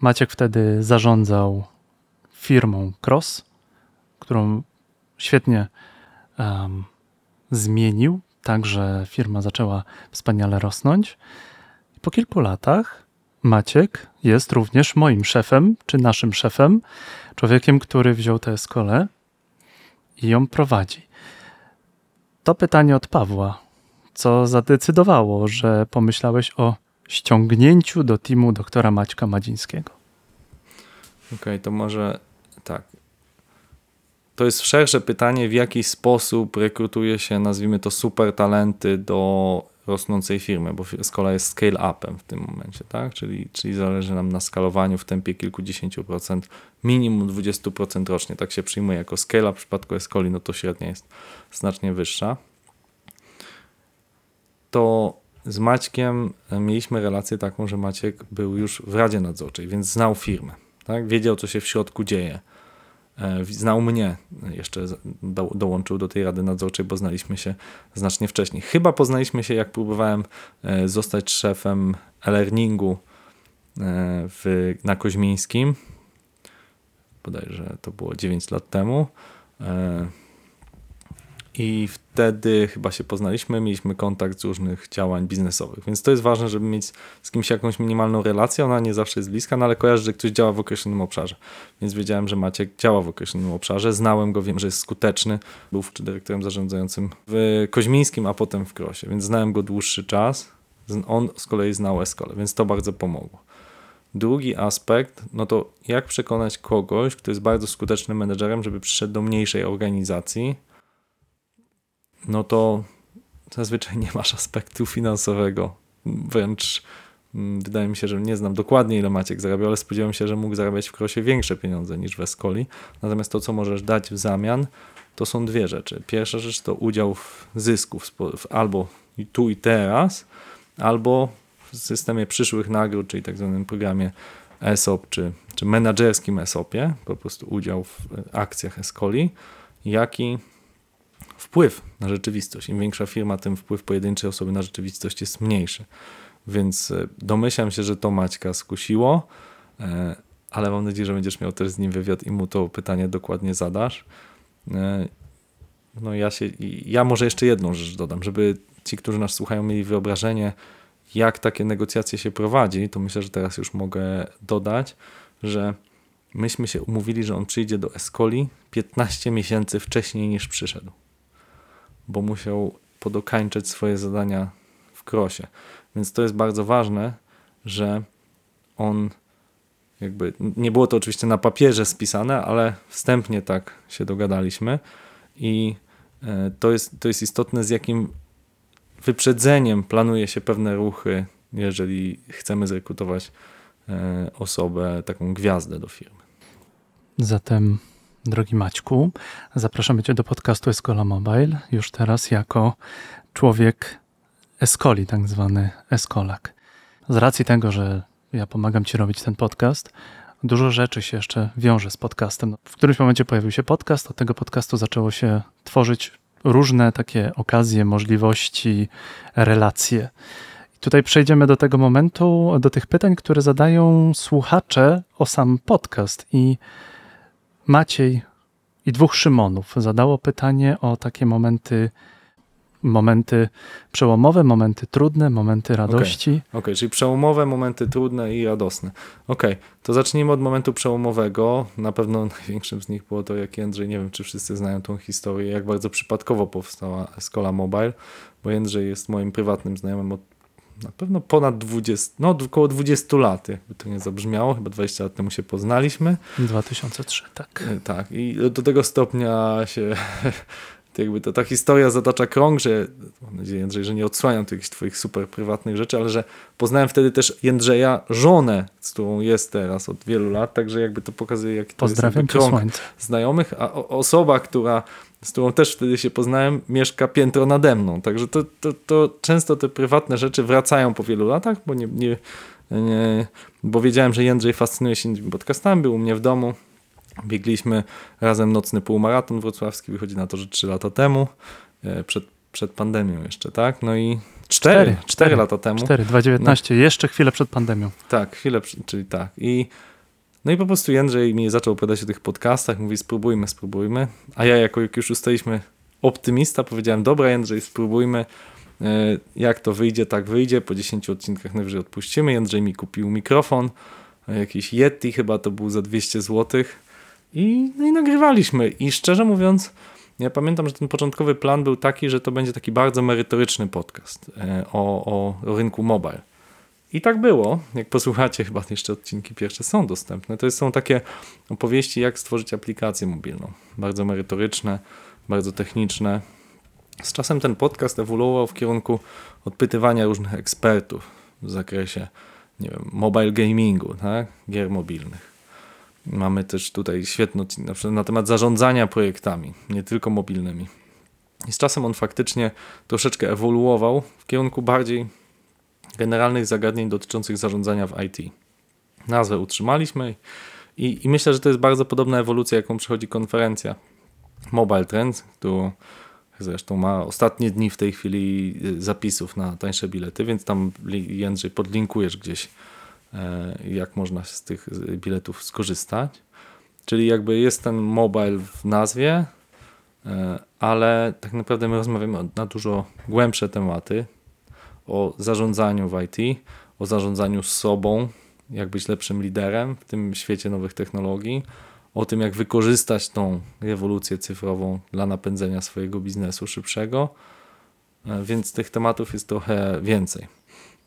Maciek wtedy zarządzał firmą Cross, którą świetnie em, zmienił, tak że firma zaczęła wspaniale rosnąć. Po kilku latach Maciek jest również moim szefem, czy naszym szefem, człowiekiem, który wziął tę eskolę i ją prowadzi. To pytanie od Pawła. Co zadecydowało, że pomyślałeś o ściągnięciu do teamu doktora Maćka Madzińskiego? Okej, to może tak. To jest szersze pytanie, w jaki sposób rekrutuje się, nazwijmy to, super talenty do rosnącej firmy, bo Escola jest scale-upem w tym momencie, tak? Czyli, czyli zależy nam na skalowaniu w tempie kilkudziesięciu procent, minimum 20% rocznie. Tak się przyjmuje jako scale, w przypadku Escoli no to średnia jest znacznie wyższa. To z Maćkiem mieliśmy relację taką, że Maciek był już w Radzie Nadzorczej, więc znał firmę, tak? wiedział, co się w środku dzieje. E, Znał mnie, jeszcze do, dołączył do tej Rady Nadzorczej, bo znaliśmy się znacznie wcześniej. Chyba poznaliśmy się, jak próbowałem e, zostać szefem e-learningu e, w, na Koźmińskim. Bodajże to było 9 lat temu. I wtedy chyba się poznaliśmy, mieliśmy kontakt z różnych działań biznesowych. Więc to jest ważne, żeby mieć z kimś jakąś minimalną relację. Ona nie zawsze jest bliska, no ale kojarzy, że ktoś działa w określonym obszarze. Więc wiedziałem, że Maciek działa w określonym obszarze. Znałem go, wiem, że jest skuteczny. Był dyrektorem zarządzającym w Koźmińskim, a potem w Krosie, więc znałem go dłuższy czas. On z kolei znał Eskolę, więc to bardzo pomogło. Drugi aspekt, no to jak przekonać kogoś, kto jest bardzo skutecznym menedżerem, żeby przyszedł do mniejszej organizacji, no to zazwyczaj nie masz aspektu finansowego. Wręcz mm, wydaje mi się, że nie znam dokładnie ile Maciek zarabiał, ale spodziewam się, że mógł zarabiać w Krosie większe pieniądze niż w Escoli. Natomiast to, co możesz dać w zamian, to są dwie rzeczy. Pierwsza rzecz to udział w zysku albo tu i teraz, albo w systemie przyszłych nagród, czyli tak zwanym programie ESOP czy, czy menadżerskim ESOPie, po prostu udział w akcjach Escoli, jak i wpływ na rzeczywistość. Im większa firma, tym wpływ pojedynczej osoby na rzeczywistość jest mniejszy. Więc e, domyślam się, że to Maćka skusiło, e, ale mam nadzieję, że będziesz miał też z nim wywiad i mu to pytanie dokładnie zadasz. E, no ja się, ja może jeszcze jedną rzecz dodam, żeby ci, którzy nas słuchają, mieli wyobrażenie, jak takie negocjacje się prowadzi, to myślę, że teraz już mogę dodać, że myśmy się umówili, że on przyjdzie do Escoli 15 miesięcy wcześniej niż przyszedł, bo musiał podokańczać swoje zadania w krosie. Więc to jest bardzo ważne, że on jakby, nie było to oczywiście na papierze spisane, ale wstępnie tak się dogadaliśmy i e, to jest, to jest istotne, z jakim wyprzedzeniem planuje się pewne ruchy, jeżeli chcemy zrekrutować e, osobę, taką gwiazdę do firmy. Zatem, drogi Maćku, zapraszamy Cię do podcastu Escola Mobile już teraz jako człowiek Escoli, tak zwany Eskolak. Z racji tego, że ja pomagam Ci robić ten podcast, dużo rzeczy się jeszcze wiąże z podcastem. W którymś momencie pojawił się podcast, od tego podcastu zaczęło się tworzyć różne takie okazje, możliwości, relacje. Tutaj przejdziemy do tego momentu, do tych pytań, które zadają słuchacze o sam podcast. I Maciej i dwóch Szymonów zadało pytanie o takie momenty momenty przełomowe, momenty trudne, momenty radości. Okej, okay. okay, czyli przełomowe, momenty trudne i radosne. Okej, okay, to zacznijmy od momentu przełomowego. Na pewno największym z nich było to, jak Jędrzej, nie wiem czy wszyscy znają tą historię, jak bardzo przypadkowo powstała Escola Mobile, bo Jędrzej jest moim prywatnym znajomym od na pewno ponad 20, no około 20 lat, jakby to nie zabrzmiało, chyba 20 lat temu się poznaliśmy. 2003, tak. E, tak, i do tego stopnia się jakby to ta historia zatacza krąg, że mam nadzieję, Jędrzej, że nie odsłaniam tu jakichś twoich super prywatnych rzeczy, ale że poznałem wtedy też Jędrzeja, żonę, z którą jest teraz od wielu lat, także jakby to pokazuje, jaki to Pozdrawiam jest krąg znajomych, a osoba, która, z którą też wtedy się poznałem, mieszka piętro nade mną, także to, to, to często te prywatne rzeczy wracają po wielu latach, bo nie, nie, nie bo wiedziałem, że Jędrzej fascynuje się podcastami, był u mnie w domu, Biegliśmy razem nocny półmaraton wrocławski, wychodzi na to, że 3 lata temu, e, przed, przed pandemią jeszcze, tak? No i 4, 4, lata temu. 4, 2019, no, jeszcze chwilę przed pandemią. Tak, chwilę, czyli tak. I no i po prostu Jędrzej mi zaczął opowiadać o tych podcastach, mówi spróbujmy, spróbujmy. A ja jako jak już ustaliśmy optymista, powiedziałem dobra Jędrzej, spróbujmy. E, jak to wyjdzie, tak wyjdzie. Po 10 odcinkach najwyżej odpuścimy. Jędrzej mi kupił mikrofon, e, jakiś Yeti chyba to był za 200 złotych i, no i nagrywaliśmy. I szczerze mówiąc, ja pamiętam, że ten początkowy plan był taki, że to będzie taki bardzo merytoryczny podcast e, o, o rynku mobile. I tak było. Jak posłuchacie, chyba jeszcze odcinki pierwsze są dostępne. To są takie opowieści, jak stworzyć aplikację mobilną. Bardzo merytoryczne, bardzo techniczne. Z czasem ten podcast ewoluował w kierunku odpytywania różnych ekspertów w zakresie nie wiem, mobile gamingu, tak? gier mobilnych. Mamy też tutaj świetny odcinek na, na temat zarządzania projektami, nie tylko mobilnymi. I z czasem on faktycznie troszeczkę ewoluował w kierunku bardziej generalnych zagadnień dotyczących zarządzania w IT. Nazwę utrzymaliśmy i, i myślę, że to jest bardzo podobna ewolucja, jaką przechodzi konferencja Mobile Trends, którą zresztą ma ostatnie dni w tej chwili zapisów na tańsze bilety, więc tam Jędrzej podlinkujesz gdzieś E, jak można z tych biletów skorzystać. Czyli jakby jest ten mobile w nazwie, e, ale tak naprawdę my rozmawiamy na dużo głębsze tematy o zarządzaniu w IT, o zarządzaniu sobą, jak być lepszym liderem w tym świecie nowych technologii, o tym, jak wykorzystać tą rewolucję cyfrową dla napędzenia swojego biznesu szybszego. E, więc tych tematów jest trochę więcej.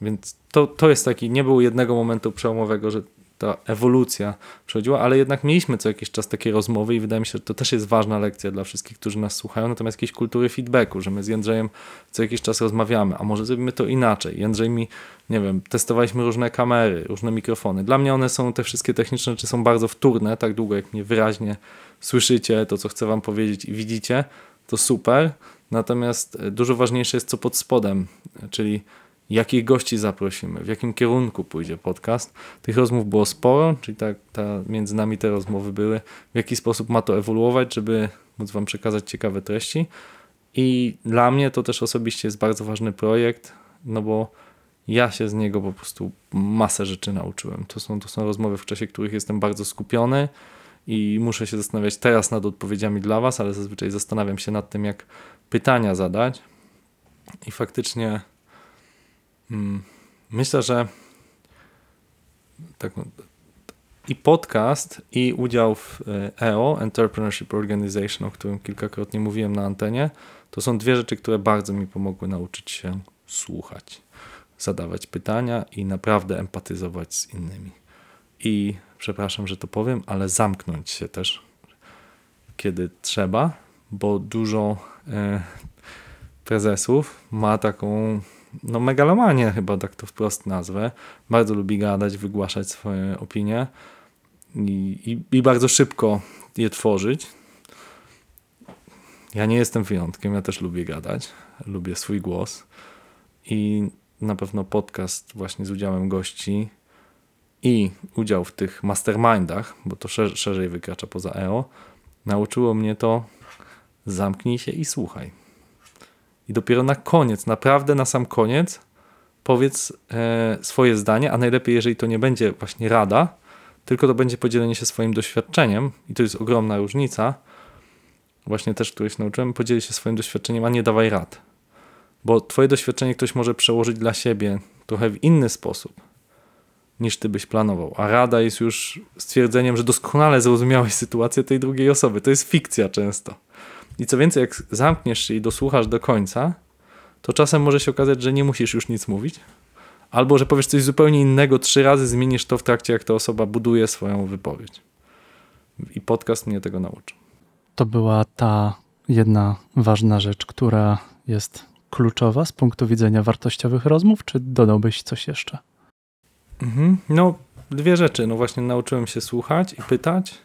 Więc to, to jest taki, nie było jednego momentu przełomowego, że ta ewolucja przechodziła, ale jednak mieliśmy co jakiś czas takie rozmowy i wydaje mi się, że to też jest ważna lekcja dla wszystkich, którzy nas słuchają, natomiast jakiejś kultury feedbacku, że my z Jędrzejem co jakiś czas rozmawiamy, a może zrobimy to inaczej. Jędrzej mi, nie wiem, testowaliśmy różne kamery, różne mikrofony. Dla mnie one są, te wszystkie techniczne rzeczy są bardzo wtórne, tak długo jak mnie wyraźnie słyszycie to, co chcę wam powiedzieć i widzicie, to super. Natomiast dużo ważniejsze jest co pod spodem, czyli jakich gości zaprosimy, w jakim kierunku pójdzie podcast. Tych rozmów było sporo, czyli tak ta, między nami te rozmowy były, w jaki sposób ma to ewoluować, żeby móc Wam przekazać ciekawe treści. I dla mnie to też osobiście jest bardzo ważny projekt, no bo ja się z niego po prostu masę rzeczy nauczyłem. To są, to są rozmowy, w czasie których jestem bardzo skupiony i muszę się zastanawiać teraz nad odpowiedziami dla Was, ale zazwyczaj zastanawiam się nad tym, jak pytania zadać. I faktycznie myślę, że tak, i podcast, i udział w EO, Entrepreneurship Organization, o którym kilkakrotnie mówiłem na antenie, to są dwie rzeczy, które bardzo mi pomogły nauczyć się słuchać, zadawać pytania i naprawdę empatyzować z innymi. I przepraszam, że to powiem, ale zamknąć się też, kiedy trzeba, bo dużo e, prezesów ma taką no megalomanię, chyba tak to wprost nazwę. Bardzo lubi gadać, wygłaszać swoje opinie i, i, i bardzo szybko je tworzyć. Ja nie jestem wyjątkiem, ja też lubię gadać, lubię swój głos i na pewno podcast właśnie z udziałem gości i udział w tych mastermindach, bo to szerzej wykracza poza EO, nauczyło mnie to zamknij się i słuchaj. I dopiero na koniec, naprawdę na sam koniec, powiedz e, swoje zdanie, a najlepiej, jeżeli to nie będzie właśnie rada, tylko to będzie podzielenie się swoim doświadczeniem, i to jest ogromna różnica. Właśnie też któryś nauczyłem, podziel się swoim doświadczeniem, a nie dawaj rad. Bo twoje doświadczenie ktoś może przełożyć dla siebie trochę w inny sposób niż ty byś planował. A rada jest już stwierdzeniem, że doskonale zrozumiałeś sytuację tej drugiej osoby. To jest fikcja często. I co więcej, jak zamkniesz się i dosłuchasz do końca, to czasem może się okazać, że nie musisz już nic mówić. Albo że powiesz coś zupełnie innego, trzy razy zmienisz to w trakcie, jak ta osoba buduje swoją wypowiedź. I podcast mnie tego nauczył. To była ta jedna ważna rzecz, która jest kluczowa z punktu widzenia wartościowych rozmów, czy dodałbyś coś jeszcze? Mhm. No, dwie rzeczy. No właśnie nauczyłem się słuchać i pytać,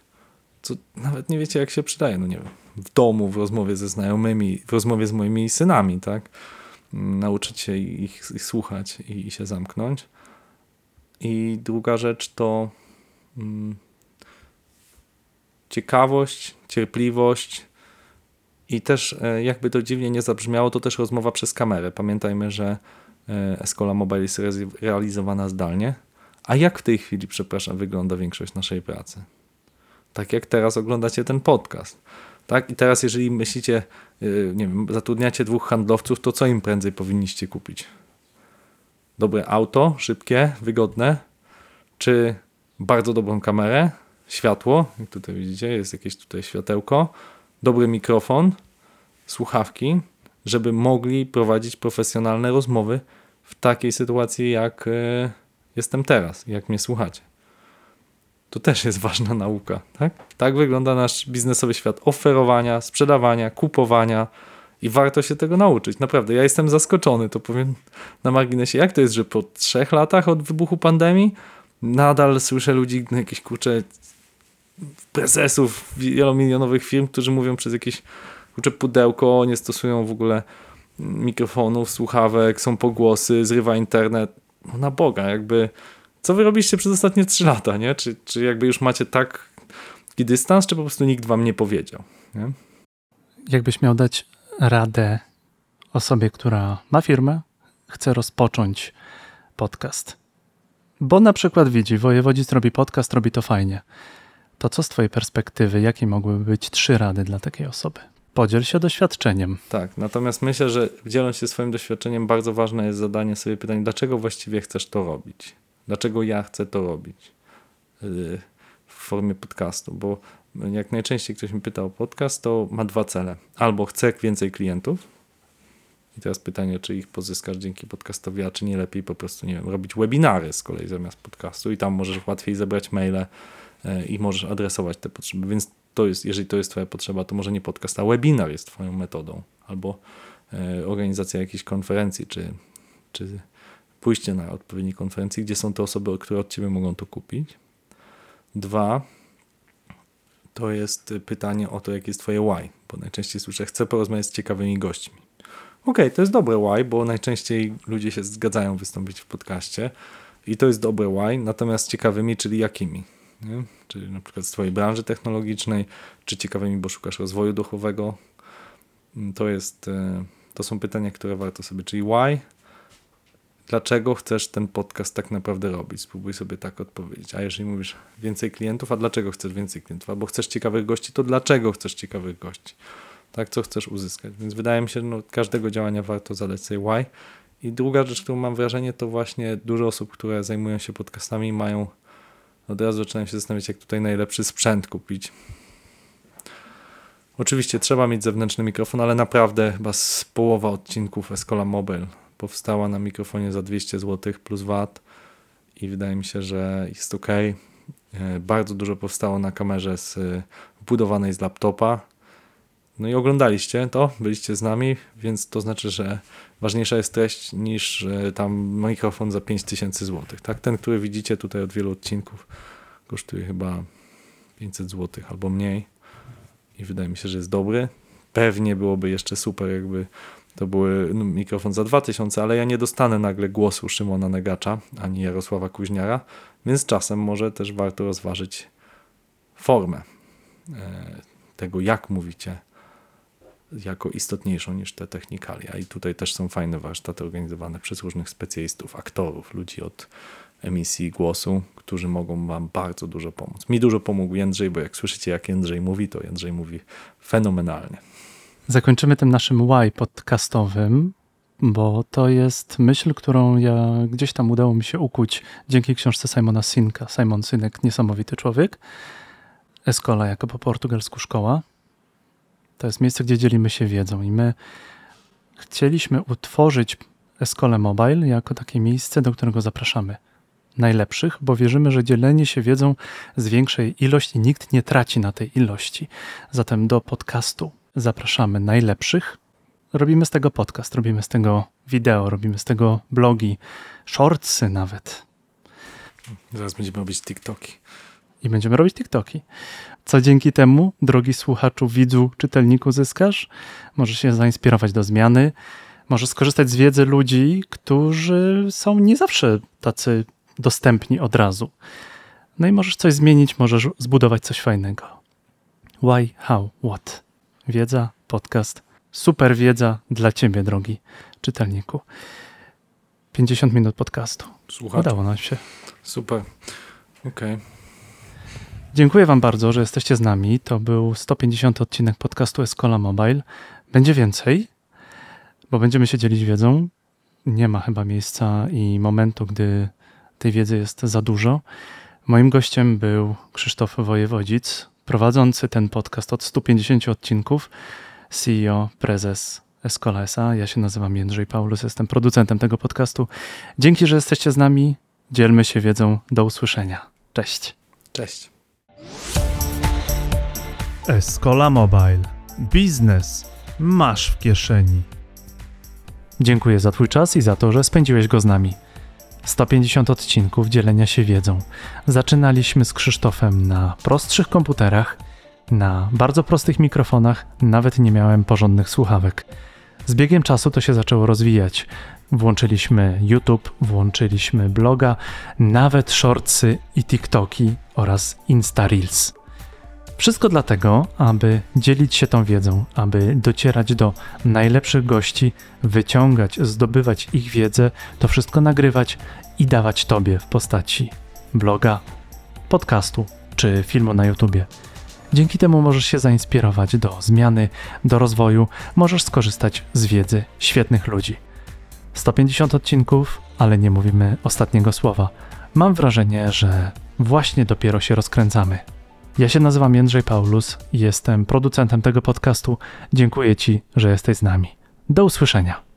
co nawet nie wiecie, jak się przydaje. No nie wiem, w domu, w rozmowie ze znajomymi, w rozmowie z moimi synami, tak? Nauczyć się ich, ich słuchać i, i, się zamknąć. I druga rzecz to mm, ciekawość, cierpliwość i też, e, jakby to dziwnie nie zabrzmiało, to też rozmowa przez kamerę. Pamiętajmy, że e, Escola Mobile jest realizowana zdalnie. A jak w tej chwili, przepraszam, wygląda większość naszej pracy? Tak jak teraz oglądacie ten podcast. Tak? I teraz, jeżeli myślicie, y, nie wiem, zatrudniacie dwóch handlowców, to co im prędzej powinniście kupić? Dobre auto, szybkie, wygodne, czy bardzo dobrą kamerę, światło, jak tutaj widzicie, jest jakieś tutaj światełko, dobry mikrofon, słuchawki, żeby mogli prowadzić profesjonalne rozmowy w takiej sytuacji, jak y, jestem teraz, jak mnie słuchacie. To też jest ważna nauka. Tak? tak wygląda nasz biznesowy świat oferowania, sprzedawania, kupowania i warto się tego nauczyć. Naprawdę, ja jestem zaskoczony, to powiem na marginesie. Jak to jest, że po trzech latach od wybuchu pandemii nadal słyszę ludzi, jakieś kurcze prezesów wielomilionowych firm, którzy mówią przez jakieś kurcze pudełko, nie stosują w ogóle mikrofonów, słuchawek, są pogłosy, zrywa internet. No na Boga, jakby co wy robiliście przez ostatnie 3 lata, nie? Czy, czy jakby już macie tak taki dystans, czy po prostu nikt wam nie powiedział, nie? Jakbyś miał dać radę osobie, która ma firmę, chce rozpocząć podcast, bo na przykład widzi, wojewodzic robi podcast, robi to fajnie, to co z twojej perspektywy, jakie mogłyby być trzy rady dla takiej osoby? Podziel się doświadczeniem. Tak, natomiast myślę, że dzieląc się swoim doświadczeniem, bardzo ważne jest zadanie sobie pytania, dlaczego właściwie chcesz to robić? Dlaczego ja chcę to robić y, w formie podcastu? Bo jak najczęściej ktoś mi pyta o podcast, to ma dwa cele. Albo chcę więcej klientów, i teraz pytanie, czy ich pozyskasz dzięki podcastowi, a czy nie lepiej po prostu, nie wiem, robić webinary z kolei zamiast podcastu i tam możesz łatwiej zebrać maile y, i możesz adresować te potrzeby. Więc to jest, jeżeli to jest Twoja potrzeba, to może nie podcast, a webinar jest Twoją metodą. Albo y, organizacja jakiejś konferencji, czy, czy pójście na odpowiedniej konferencji, gdzie są te osoby, które od Ciebie mogą to kupić. Dwa, to jest pytanie o to, jakie jest Twoje why, bo najczęściej słyszę, chcę porozmawiać z ciekawymi gośćmi. Okej, to jest dobre why, bo najczęściej ludzie się zgadzają wystąpić w podcaście i to jest dobre why, natomiast ciekawymi, czyli jakimi? Nie? Czyli na przykład z twojej branży technologicznej, czy ciekawymi, bo szukasz rozwoju duchowego. To jest, e, to są pytania, które warto sobie, czyli why, dlaczego chcesz ten podcast tak naprawdę robić? Spróbuj sobie tak odpowiedzieć. A jeżeli mówisz więcej klientów, a dlaczego chcesz więcej klientów? Albo chcesz ciekawych gości, to dlaczego chcesz ciekawych gości? Tak, co chcesz uzyskać? Więc wydaje mi się, że no, każdego działania warto zadać sobie why. I druga rzecz, którą mam wrażenie, to właśnie dużo osób, które zajmują się podcastami, mają od razu zaczynają się zastanawiać, jak tutaj najlepszy sprzęt kupić. Oczywiście trzeba mieć zewnętrzny mikrofon, ale naprawdę chyba z połowa odcinków Escola Mobile powstała na mikrofonie za 200 zł plus VAT i wydaje mi się, że jest ok. E, Bardzo dużo powstało na kamerze z, e, wbudowanej z laptopa. No i oglądaliście to, byliście z nami, więc to znaczy, że ważniejsza jest treść niż e, tam mikrofon za 5000 zł. Tak? Ten, który widzicie tutaj od wielu odcinków, kosztuje chyba 500 zł albo mniej i wydaje mi się, że jest dobry. Pewnie byłoby jeszcze super, jakby to były no, mikrofon za 2000, ale ja nie dostanę nagle głosu Szymona Negacza ani Jarosława Kuźniara, więc czasem może też warto rozważyć formę e, tego, jak mówicie, jako istotniejszą niż te technikalia. I tutaj też są fajne warsztaty organizowane przez różnych specjalistów, aktorów, ludzi od emisji głosu, którzy mogą Wam bardzo dużo pomóc. Mi dużo pomógł Jędrzej, bo jak słyszycie, jak Jędrzej mówi, to Jędrzej mówi fenomenalnie. Zakończymy tym naszym why podcastowym, bo to jest myśl, którą ja gdzieś tam udało mi się ukuć dzięki książce Simona Sinka. Simon Sinek, niesamowity człowiek. Escola jako po portugalsku szkoła. To jest miejsce, gdzie dzielimy się wiedzą i my chcieliśmy utworzyć Escolę Mobile jako takie miejsce, do którego zapraszamy najlepszych, bo wierzymy, że dzielenie się wiedzą zwiększa jej ilość i nikt nie traci na tej ilości. Zatem do podcastu zapraszamy najlepszych. Robimy z tego podcast, robimy z tego wideo, robimy z tego blogi, shortsy nawet Zaraz będziemy robić TikToki. i będziemy robić TikToki. Co dzięki temu, drogi słuchaczu, widzu, czytelniku, zyskasz? Możesz się zainspirować do zmiany, możesz skorzystać z wiedzy ludzi, którzy są nie zawsze tacy dostępni od razu. No i możesz coś zmienić, możesz zbudować coś fajnego. Why, how, what? Wiedza, podcast, super wiedza dla ciebie, drogi czytelniku. 50 minut podcastu. Udało nam się. Super. Okej. Dziękuję Wam bardzo, że jesteście z nami. To był 150 odcinek podcastu Escola Mobile. Będzie więcej, bo będziemy się dzielić wiedzą. Nie ma chyba miejsca i momentu, gdy tej wiedzy jest za dużo. Moim gościem był Krzysztof Wojewodzic, prowadzący ten podcast od 150 odcinków, CEO, prezes Escola SA. Ja się nazywam Jędrzej Paulus, jestem producentem tego podcastu. Dzięki, że jesteście z nami. Dzielmy się wiedzą. Do usłyszenia. Cześć. Cześć. Escola Mobile. Biznes masz w kieszeni. Dziękuję za Twój czas i za to, że spędziłeś go z nami. 150 odcinków dzielenia się wiedzą. Zaczynaliśmy z Krzysztofem na prostszych komputerach, na bardzo prostych mikrofonach, nawet nie miałem porządnych słuchawek. Z biegiem czasu to się zaczęło rozwijać. Włączyliśmy YouTube, włączyliśmy bloga, nawet shortsy i TikToki oraz Insta Reels. Wszystko dlatego, aby dzielić się tą wiedzą, aby docierać do najlepszych gości, wyciągać, zdobywać ich wiedzę, to wszystko nagrywać i dawać Tobie w postaci bloga, podcastu czy filmu na YouTubie. Dzięki temu możesz się zainspirować do zmiany, do rozwoju, możesz skorzystać z wiedzy świetnych ludzi. 150 odcinków, ale nie mówimy ostatniego słowa. Mam wrażenie, że właśnie dopiero się rozkręcamy. Ja się nazywam Jędrzej Paulus i jestem producentem tego podcastu. Dziękuję Ci, że jesteś z nami. Do usłyszenia.